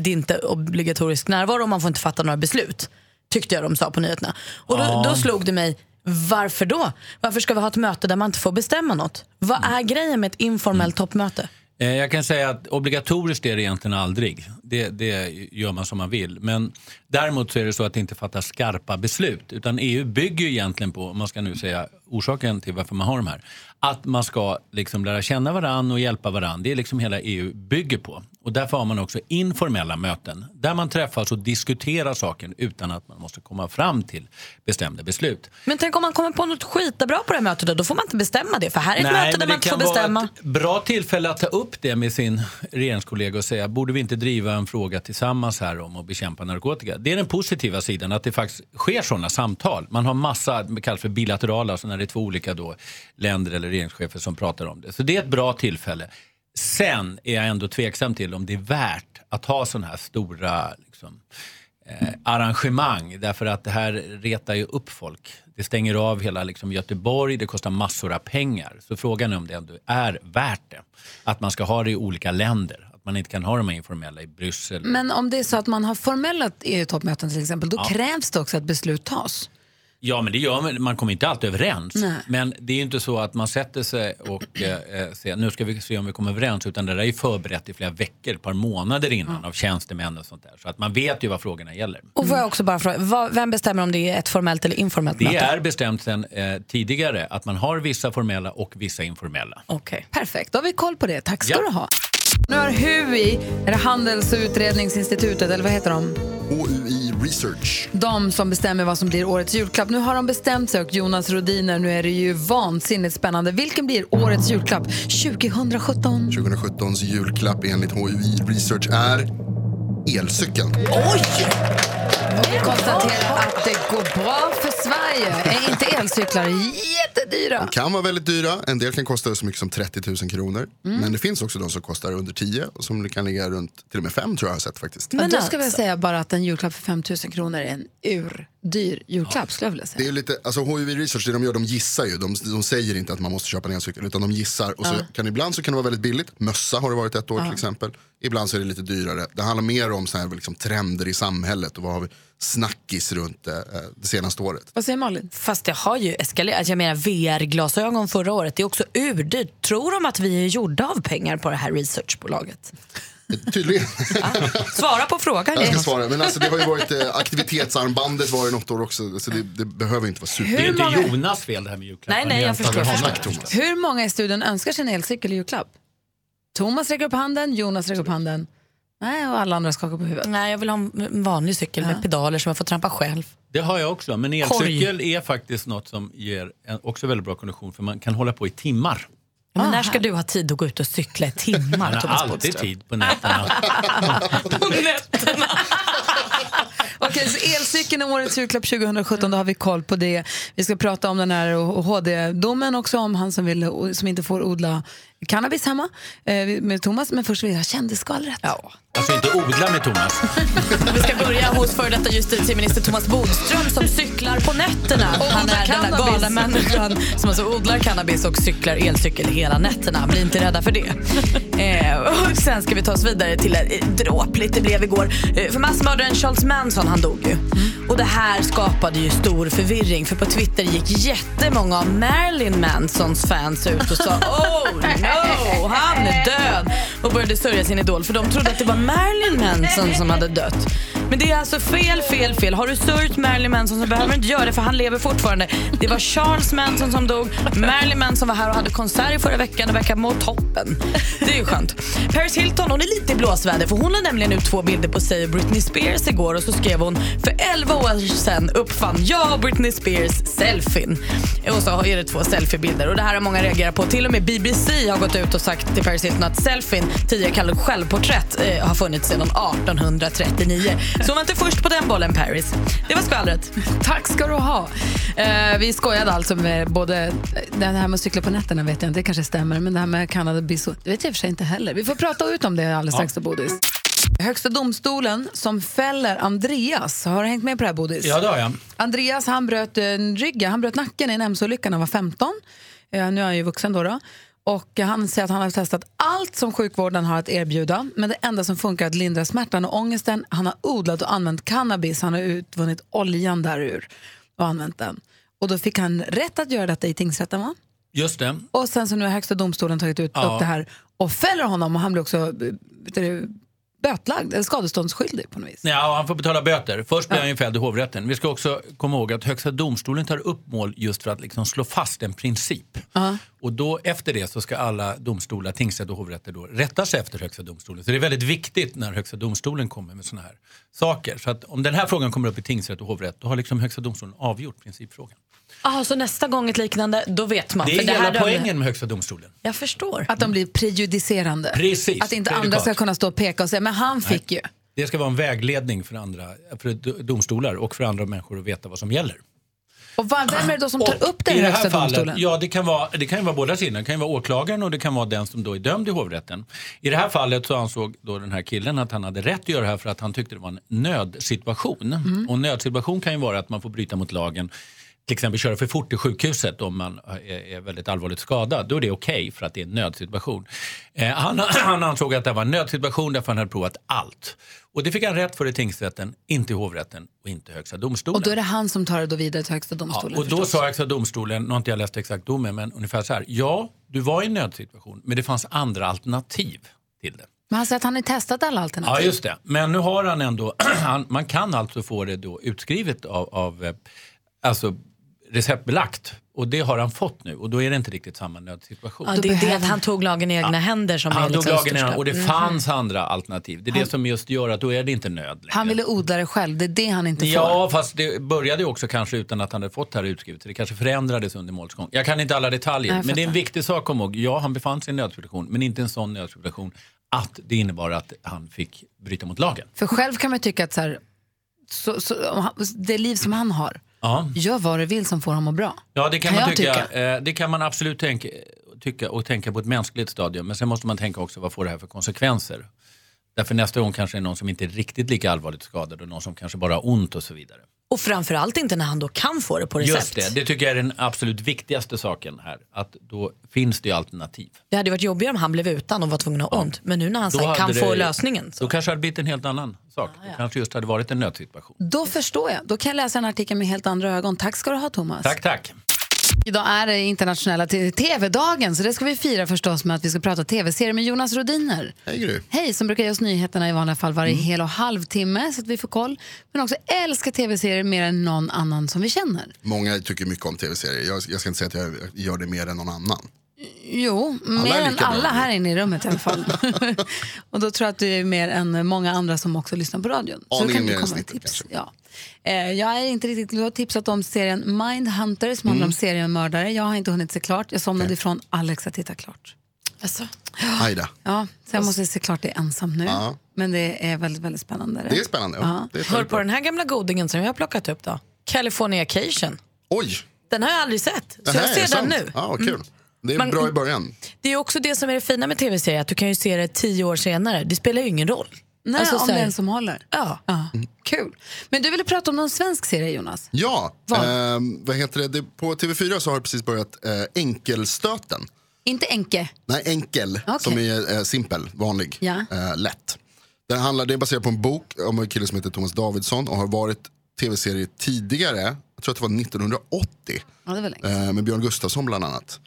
det är inte är obligatorisk närvaro och man får inte fatta några beslut. Tyckte jag de sa på nyheterna. Och då, Ja. då slog det mig, varför då? Varför ska vi ha ett möte där man inte får bestämma något? Vad är grejen med ett informellt toppmöte? Eh, jag kan säga att obligatoriskt är det egentligen aldrig. det, det gör man som man vill. Men däremot så är det så att det inte fattas skarpa beslut. Utan EU bygger ju egentligen på, om man ska nu säga orsaken till varför man har de här, att man ska liksom lära känna varann och hjälpa varann. Det är liksom hela EU bygger på. Och därför har man också informella möten där man träffas och diskuterar saken utan att man måste komma fram till bestämda beslut. Men tänk om man kommer på något skitbra på det här mötet då, då får man inte bestämma det. För här är ett möte där man inte det får kan bestämma. vara ett bra tillfälle att ta upp det med sin regeringskollega och säga, borde vi inte driva en fråga tillsammans här om att bekämpa narkotika? Det är den positiva sidan, att det faktiskt sker sådana samtal. Man har massa, det kallas för bilaterala, alltså när det är två olika då, länder eller regeringschefer som pratar om det. Så det är ett bra tillfälle. Sen är jag ändå tveksam till om det är värt att ha sådana här stora liksom, eh, arrangemang därför att det här retar ju upp folk. Det stänger av hela liksom, Göteborg, det kostar massor av pengar. Så frågan är om det ändå är värt det. Att man ska ha det i olika länder. Att man inte kan ha de här informella i Bryssel. Men om det är så att man har formella EU-toppmöten till exempel, då Ja. krävs det också att beslut tas. Ja, men det gör man. Man kommer inte alltid överens. Nej. Men det är ju inte så att man sätter sig och eh, säger nu ska vi se om vi kommer överens. Utan det där är förberett i flera veckor, ett par månader innan av tjänstemän och sånt där. Så att man vet ju vad frågorna gäller. Och får jag också bara fråga, vad, vem bestämmer om det är ett formellt eller informellt Det möte? är bestämt sedan eh, tidigare att man har vissa formella och vissa informella. Okej. Perfekt, då har vi koll på det. Tack ska Ja. du ha. Nu har HUI, är det Handels och utredningsinstitutet, eller vad heter de? HUI Research. De som bestämmer vad som blir årets julklapp. Nu har de bestämt sig och Jonas Rodiner, nu är det ju vansinnigt spännande. Vilken blir årets julklapp 2017? 2017s julklapp enligt HUI Research är elcykeln. Oj! Vi konstaterar att det går bra för Sverige. Är inte elcyklar jättedyra? De kan vara väldigt dyra, en del kan kosta så mycket som 30 000 kronor. Mm. Men det finns också de som kostar under 10 och som kan ligga runt till och med 5 tror jag har sett faktiskt. Men då ska vi säga bara att en julklapp för 5 000 kronor är en urdyr julklapp skulle jag vilja säga. Det är lite, alltså HUI Research, det de gör, de gissar ju. De, de säger inte att man måste köpa en elcykel, utan de gissar. Och så Ja. kan, ibland så kan det vara väldigt billigt. Mössa har det varit ett år Ja. till exempel. Ibland så är det lite dyrare. Det handlar mer om så här, liksom, trender i samhället och vad har vi snackis runt eh, det senaste året. Vad säger Malin? Fast det har ju eskalerat. Jag menar VR-glasögon förra året, det är också urdyrt. Tror de att vi är gjorda av pengar på det här researchbolaget? Tydligen. Svara på frågan. Jag ska svara. Men alltså, det har ju varit eh, aktivitetsarmbandet var det något år också. Så det, det behöver inte vara super. Hur Det är inte många- Jonas fel det här med julklappar. Nej, nej, jag förstår. Snack. Hur många i studion önskar sig en elcykel i julklapp? Thomas räcker upp handen, Jonas räcker upp handen. Nej, och alla andra skakar på huvudet. Nej, jag vill ha en vanlig cykel med pedaler som jag får trampa själv. Det har jag också, men elcykel är faktiskt något som ger en, också väldigt bra kondition för man kan hålla på i timmar. Men när ska du ha tid att gå ut och cykla i timmar, Man har alltid Bodström? tid på nätterna. Okej, så elcykeln är årets julklapp 2017, då har vi koll på det. Vi ska prata om den här HD-domen också, om han som, vill, som inte får odla cannabis hemma eh, med Thomas. Men först vill jag ha kändisskvallret. Ja. Alltså inte odla med Thomas. Vi ska börja hos före detta justitieminister Thomas Bodström som cyklar på nätterna. Han är den där galna människan som alltså odlar cannabis och cyklar elcykel hela nätterna. Bli inte rädda för det. Eh, och sen ska vi ta oss vidare till ett dråpligt det blev igår. Eh, för massmördaren Charles Manson han dog ju. Och det här skapade ju stor förvirring för på Twitter gick jättemånga av Marilyn Mansons fans ut och sa oh oh, han är död och började sörja sin idol för de trodde att det var Marilyn Manson som hade dött. Men det är alltså fel, fel, fel. Har du sörjt Marilyn Manson så behöver du inte göra det för han lever fortfarande. Det var Charles Manson som dog. Marilyn Manson var här och hade konsert i förra veckan och verkar må toppen. Det är ju skönt. Paris Hilton hon är lite i blåsväder för hon har nämligen ut två bilder på sig och Britney Spears igår och så skrev hon för 11 år sedan uppfann jag och Britney Spears selfien. Och så är det två selfiebilder och det här har många reagerat på. Till och med BBC har gått ut och sagt till Paris Hilton att selfien, tidigare kallad självporträtt, eh, har funnits sedan 1839. Så hon var inte först på den bollen Paris. Det var skvallret. Tack ska du ha. Eh, vi skojade alltså med både, det här med att cykla på nätterna vet jag inte, det kanske stämmer, men det här med cannabis, det vet jag i och för sig inte heller. Vi får prata ut om det alldeles strax, då, Bodis. Högsta domstolen som fäller Andreas, har du hängt med på det här Bodis? Ja, det har jag. Andreas han bröt eh, ryggen, han bröt nacken i en MC-olycka när han var 15. Eh, nu är han ju vuxen då. då. Och han säger att han har testat allt som sjukvården har att erbjuda men det enda som funkar är att lindra smärtan och ångesten. Han har odlat och använt cannabis, han har utvunnit oljan därur och använt den. Och då fick han rätt att göra detta i tingsrätten va? Just det. Och sen så nu har högsta domstolen tagit ut Ja. upp det här och fäller honom och han blir också eh, bötlagd, skadeståndsskyldig på något vis. Ja, han får betala böter. Först blir han ju fälld i hovrätten. Vi ska också komma ihåg att Högsta domstolen tar upp mål just för att liksom slå fast en princip. Och då efter det så ska alla domstolar, tingsrätt och hovrätter då rätta sig efter Högsta domstolen. Så det är väldigt viktigt när Högsta domstolen kommer med sådana här saker. Så att om den här frågan kommer upp i tingsrätt och hovrätt då har liksom Högsta domstolen avgjort principfrågan. Ah, så nästa gång ett liknande, då vet man. Det är För hela poängen med Högsta domstolen. Jag förstår. Att de blir prejudicerande. Precis, Att inte andra prejudikat. ska kunna stå och peka och säga, men han fick ju. Det ska vara en vägledning för andra för do- domstolar och för andra människor att veta vad som gäller. Och vad, vem är det då som tar upp det I i det Högsta här fallet, domstolen? ja det kan, vara, det kan ju vara båda sidorna. Det kan ju vara åklagaren och det kan vara den som då är dömd i hovrätten. I det här fallet så ansåg då den här killen att han hade rätt att göra det här för att han tyckte det var en nödsituation. Mm. Och nödsituation kan ju vara att man får bryta mot lagen till exempel köra för fort till sjukhuset om man är, väldigt allvarligt skadad. Då är det okej för att det är en nödsituation. Eh, han, han ansåg att det var en nödsituation därför han hade provat allt. Och det fick han rätt för i tingsrätten, inte i hovrätten och inte i Högsta domstolen. Och då är det han som tar det då vidare till Högsta domstolen. Ja, och då förstås. sa Högsta domstolen, nu har inte jag läst exakt domen, men ungefär så här. Ja, du var i en nödsituation, men det fanns andra alternativ till det. Men han säger att han har testat alla alternativ. Ja, just det. Men nu har han ändå, han, man kan alltså få det då utskrivet av, av eh, alltså receptbelagt. Och det har han fått nu och då är det inte riktigt samma nödsituation. Ja, det är det att han tog lagen i egna händer som är Han tog liksom lagen största. och det Mhm. fanns andra alternativ. Det är Han- det som just gör att då är det inte nöd längre. Han ville odla det själv, det är det han inte får. Ja, fast det började ju också kanske utan att han hade fått det här utskrivet. Så det kanske förändrades under målets gång. Jag kan inte alla detaljer, Nej, men det är en viktig sak att komma ihåg. Ja, han befann sig i en nödsituation, men inte en sån nödsituation att det innebar att han fick bryta mot lagen. För själv kan man tycka att så här, så, så, det liv som han har, Ja, gör vad du vill som får honom att må bra. ja det kan, Kan man tycka. tycka? Eh, det kan man absolut tänka, tycka och tänka på ett mänskligt stadium. Men sen måste man tänka också, vad får det här för konsekvenser? Därför nästa gång kanske det är någon som inte är riktigt lika allvarligt skadad och någon som kanske bara har ont och så vidare. Och framförallt inte när han då kan få det på recept. Just det, det tycker jag är den absolut viktigaste saken här. Att då finns det ju alternativ. Det hade varit jobbigare om han blev utan och var tvungen att ha ont. Men nu när han kan det- få lösningen. Då kanske det hade blivit en helt annan sak. Det kanske just hade varit en nödsituation. Då förstår jag. Då kan jag läsa en artikel med helt andra ögon. Tack ska du ha Thomas. Tack, tack. Idag är det internationella tv-dagen så det ska vi fira förstås med att vi ska prata tv-serier med Jonas Rodiner. Hej Gry. Hej, som brukar ge oss nyheterna i vanliga fall varje hel och halvtimme så att vi får koll. Men också älskar tv-serier mer än någon annan som vi känner. Många tycker mycket om tv-serier. Jag, jag ska inte säga att jag gör det mer än någon annan. Jo, Alla mer än bra. alla här inne i rummet i alla fall. och då tror jag att du är mer än många andra som också lyssnar på radion. Så kan du komma med tips. Ja. Eh, jag är inte riktigt, du har tipsat om serien Mindhunter som handlar om seriemördare. Jag har inte hunnit se klart. Jag somnade ifrån Alex att titta klart. Alltså. Ajda. Ja, så jag måste se klart det ensam nu. Ja. Men det är väldigt, väldigt spännande. Det är spännande. Ja. Ja. Det är Hör på den här gamla godingen som jag har plockat upp då. Californication. Oj, Den har jag aldrig sett. Så jag är ser den sant. nu. Ja, kul. Mm. Det är Man- bra i början. Det är också det som är det fina med tv-serier, att du kan ju se det tio år senare. Det spelar ju ingen roll. Nej, Alltså, om så det är en som håller. Ja. Ja. Kul. Men du ville prata om någon svensk serie, Jonas? Ja, Vad? ehm, vad heter det? det? På TV4 så har det precis börjat eh, Enkelstöten. Inte Enke. Nej, enkel, Okej. som är eh, simpel, vanlig, Ja. eh, lätt. Den handlar, det är baserat på en bok om en kille som heter Thomas Davidsson och har varit tv-serie tidigare, jag tror att det var 1980, Ja, det var eh, med Björn Gustafsson bland annat.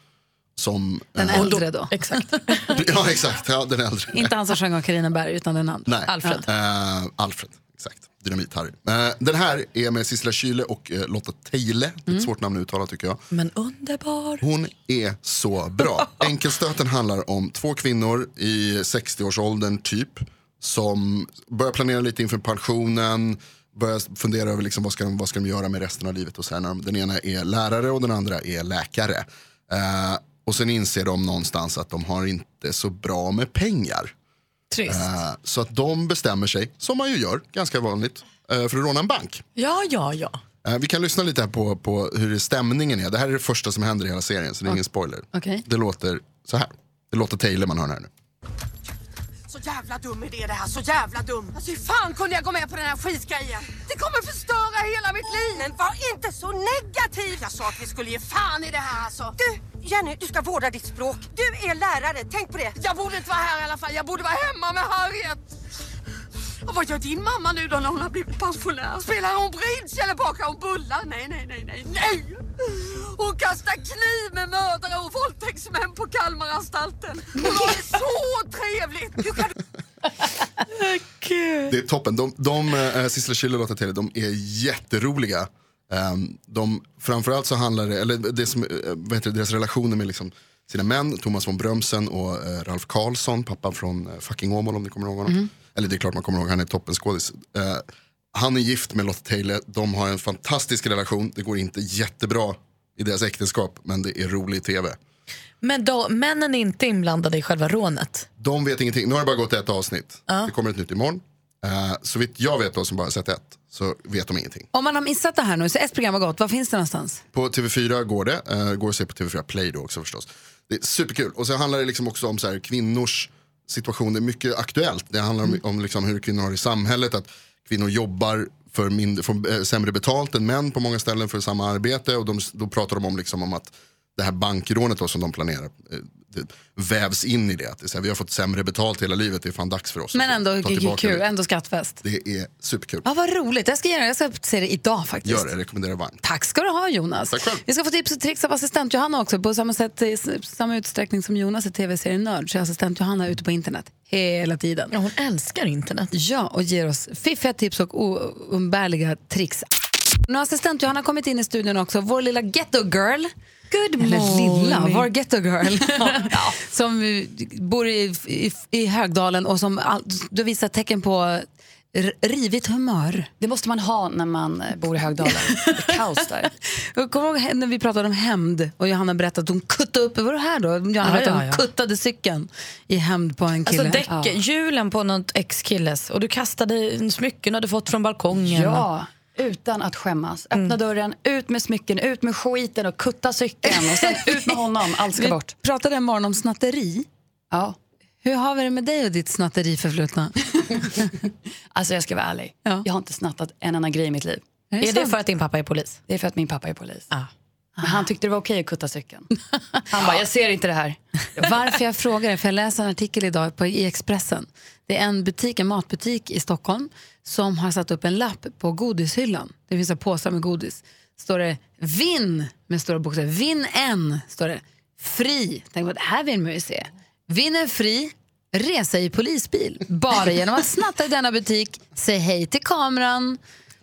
Som, Den eh, äldre då. Exakt. ja, exakt, ja, den äldre. Inte han som sjöng om Carina Berg, utan den andra. Nej. Alfred. Eh, Alfred, exakt. Dynamit-Harry. Eh, den här är med Sissela Kyle och eh, Lotta Teile. Det är ett svårt namn att uttala tycker jag. Men underbar. Hon är så bra. Enkelstöten handlar om två kvinnor i 60-årsåldern typ. Som börjar planera lite inför pensionen. Börjar fundera över liksom vad, ska de, vad ska de göra med resten av livet. Och så här, när de, den ena är lärare och den andra är läkare. Eh, och sen inser de någonstans att de har inte så bra med pengar. Trist. Eh, så att de bestämmer sig, som man ju gör, ganska vanligt, eh, för att råna en bank. Ja, ja, ja. Eh, Vi kan lyssna lite här på, på hur stämningen är. Det här är det första som händer i hela serien, så det är ingen spoiler. Okej. Det låter så här. Det låter Taylor man hör här nu. Så jävla dum idé det här, så jävla dum. Alltså hur fan kunde jag gå med på den här skitgrejen? Det kommer förstöra hela mitt liv. Men var inte så negativ. Jag sa att vi skulle ge fan i det här alltså. Du, Jenny, du ska vårda ditt språk. Du är lärare, tänk på det. Jag borde inte vara här i alla fall. Jag borde vara hemma med Harriet. Och vad gör din mamma nu då när hon har blivit pensionär? Spelar hon bridge eller bakar hon bullar? Nej, nej, nej, nej, nej! Hon kastar kniv med mördare och våldtäktsmän på Kalmaranstalten. Hon har det så trevligt! Hur kan du... Det är toppen. De, de äh, Sissela Kyle och Lotta Taylor, de är jätteroliga. Um, de, framförallt så handlar det, eller det som, eh, vad heter det, deras relationer med liksom sina män, Thomas von Brömsen och eh, Ralf Karlsson, pappan från eh, Fucking Åmål om ni kommer ihåg honom. Mhm. Eller det är klart man kommer ihåg, han är toppenskådis. Eh, han är gift med Lotta Taylor, de har en fantastisk relation, det går inte jättebra i deras äktenskap men det är rolig tv. Men då, männen är inte inblandade i själva rånet? De vet ingenting, nu har det bara gått ett avsnitt. Ja. Det kommer ett nytt imorgon. Uh, så vitt jag vet då som bara sett ett så vet de ingenting. Om man har missat det här nu, så ett program har gått, var finns det någonstans? På TV4 går det, uh, går att se på TV4 Play då också förstås. Det är superkul. Och så handlar det liksom också om så här, kvinnors situation, det är mycket aktuellt. Det handlar om, om liksom hur kvinnor har det i samhället, att kvinnor jobbar för mindre, får eh, sämre betalt än män på många ställen för samma arbete. Och de, då pratar de om, liksom om att det här bankrånet då som de planerar eh, vävs in i det. Att det här, vi har fått sämre betalt hela livet, det är fan dags för oss. Men ändå kul, ändå skattfest. Det är superkul. Ja, vad roligt. Jag ska, göra, jag ska se det idag faktiskt. Gör det, jag rekommenderar varmt. Tack ska du ha Jonas. Tack själv. Vi ska få tips och tricks av assistent Johanna också. På samma, sätt, i s- samma utsträckning som Jonas är tv-serienörd så är assistent Johanna ute på internet hela tiden. Ja, hon älskar internet. Ja, och ger oss fiffiga tips och oumbärliga tricks. Nu har assistent Johanna kommit in i studion också. Vår lilla ghetto girl. Good Eller lilla, morning. vår ghetto girl. som eh, bor i, i, i Högdalen och som all, du visar tecken på rivigt humör. Det måste man ha när man eh, bor i Högdalen. Det är kaos där. Jag kommer ihåg när vi pratade om hämnd och Johanna berättade att hon kuttade upp, var det här då? Johanna Ja, att ja, hon ja. kuttade cykeln i hämnd på en kille. Alltså däcken, hjulen på något ex-killes och du kastade smycken du hade fått från balkongen. Ja, utan att skämmas. Öppna dörren, ut med smycken, ut med skiten och kutta cykeln och sen ut med honom. Allt ska Vi bort. pratade en morgon om snatteri. Ja. Hur har vi det med dig och ditt snatteri förflutna? Alltså jag ska vara ärlig, jag har inte snattat en enda grej i mitt liv. Är det Är det för att din pappa är polis? Det är för att min pappa är polis. Men han tyckte det var okej att kutta cykeln. Han bara, jag ser inte det här. Varför jag frågar är för jag läser en artikel idag på, i Expressen. Det är en butik, en matbutik i Stockholm som har satt upp en lapp på godishyllan. Det finns en påsar med godis. Står det vinn med stora bokstäver. Vinn en, står det. Fri. Tänk på det här vill man ju se. Vinner fri, resa i polisbil. Bara genom att snatta i denna butik, säg hej till kameran.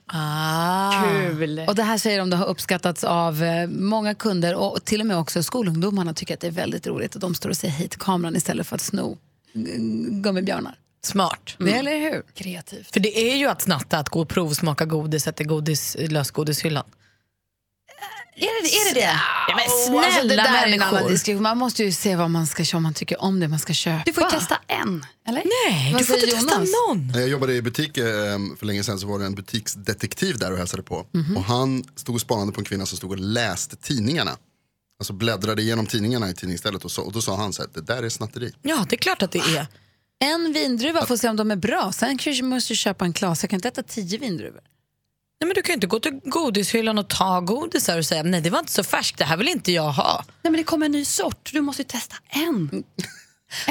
Ah. Kul. Och det här säger de det har uppskattats av eh, många kunder och till och med också skolungdomarna tycker att det är väldigt roligt att de står och säger hej till kameran istället för att sno mm, gummibjörnar. Smart. Det, eller hur? Kreativt. För det är ju att snatta, att gå och provsmaka godis, i godis, lösgodishyllan. Är det är det? det? Ja, men Åh, alltså, det snälla där människor. Man måste ju se vad man ska köpa, om man tycker om det man ska köpa. Du får ju testa en, eller? Nej, Vad du får inte testa någon. När jag jobbade i butik eh, för länge sedan så var det en butiksdetektiv där och hälsade på. Mhm. Och han stod och spanade på en kvinna som stod och läste tidningarna. Alltså bläddrade igenom tidningarna i tidningsstället och, så, och då sa han så här, det där är snatteri. Ja, det är klart att det är. En vindruva får se om de är bra. Sen kanske måste du köpa en klas. Jag kan inte äta tio vindruvor. Nej, men du kan ju inte gå till godishyllan och ta godisar och säga nej det var inte så färskt, det här vill inte jag ha. Nej men det kommer en ny sort, du måste ju testa en.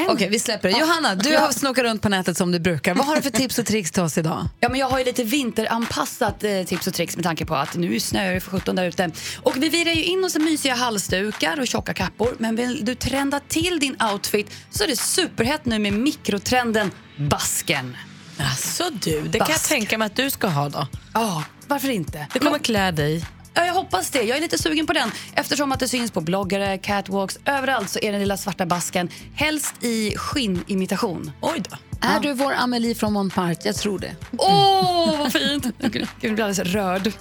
Okej, vi släpper det. Johanna, du Ja. har snokat runt på nätet som du brukar. Vad har du för tips och tricks till oss idag? Ja, men jag har ju lite vinteranpassat eh, tips och tricks med tanke på att nu snöar det för 17 där ute. Och vi virar ju in oss i mysiga halsdukar och tjocka kappor. Men vill du trenda till din outfit så är det superhett nu med mikrotrenden basken. Alltså du, det kan jag Bask. tänka mig att du ska ha då. Ja, varför inte? Det kommer klä dig. Ja, jag hoppas det. Jag är lite sugen på den. Eftersom att det syns på bloggare, catwalks, överallt så är den lilla svarta basken helst i skinnimitation. Oj då. Är du vår Amelie från Montparnasse? Jag tror det. Åh, vad fint! Jag blir alldeles rörd.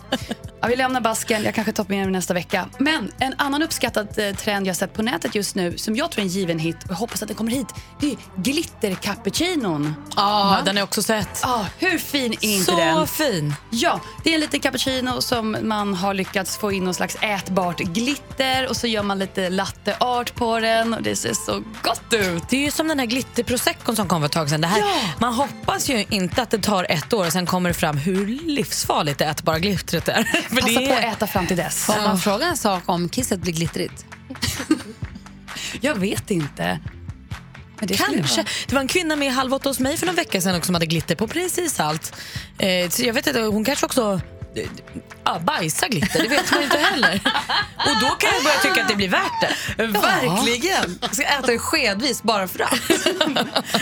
Ja, vi lämnar basken, jag kanske tar med den nästa vecka. Men en annan uppskattad eh, trend jag sett på nätet just nu som jag tror är en given hit och jag hoppas att den kommer hit. Det är glittercappuccinon. Ja, den har jag också sett. Ja, hur fin är inte Så den? fin. Ja, det är en liten cappuccino som man har lyckats få in någon slags ätbart glitter och så gör man lite latte art på den och det ser så gott ut. Det är ju som den här glitterproseccon som kom för ett tag sedan. Det här, Ja. Man hoppas ju inte att det tar ett år och sen kommer det fram hur livsfarligt det ätbara glittret är. För Passa det på är... att äta fram till dess. Får man fråga en sak om kisset blir glittrigt? Jag vet inte. Det Kanske. Det var en kvinna med Halv åtta hos mig för några veckor sedan också som hade glitter på precis allt. Eh, jag vet inte, hon kanske också ja, bajsa glitter, det vet man inte heller. Och då kan jag börja tycka att det blir värt det. Verkligen! Jag ska äta det skedvis bara för att.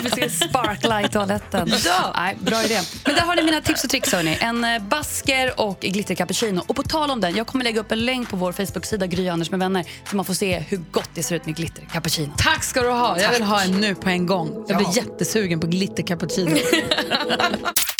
Vi ska sparkla i toaletten. Ja. Nej, bra idé. Men där har ni mina tips och tricks. Hörni. En eh, basker och glittercappuccino. Och på tal om den, jag kommer lägga upp en länk på vår Facebook-sida Gry Anders med vänner så man får se hur gott det ser ut med glittercappuccino. Tack ska du ha. Jag vill ha en nu på en gång. Jag blir jättesugen på glitter cappuccino.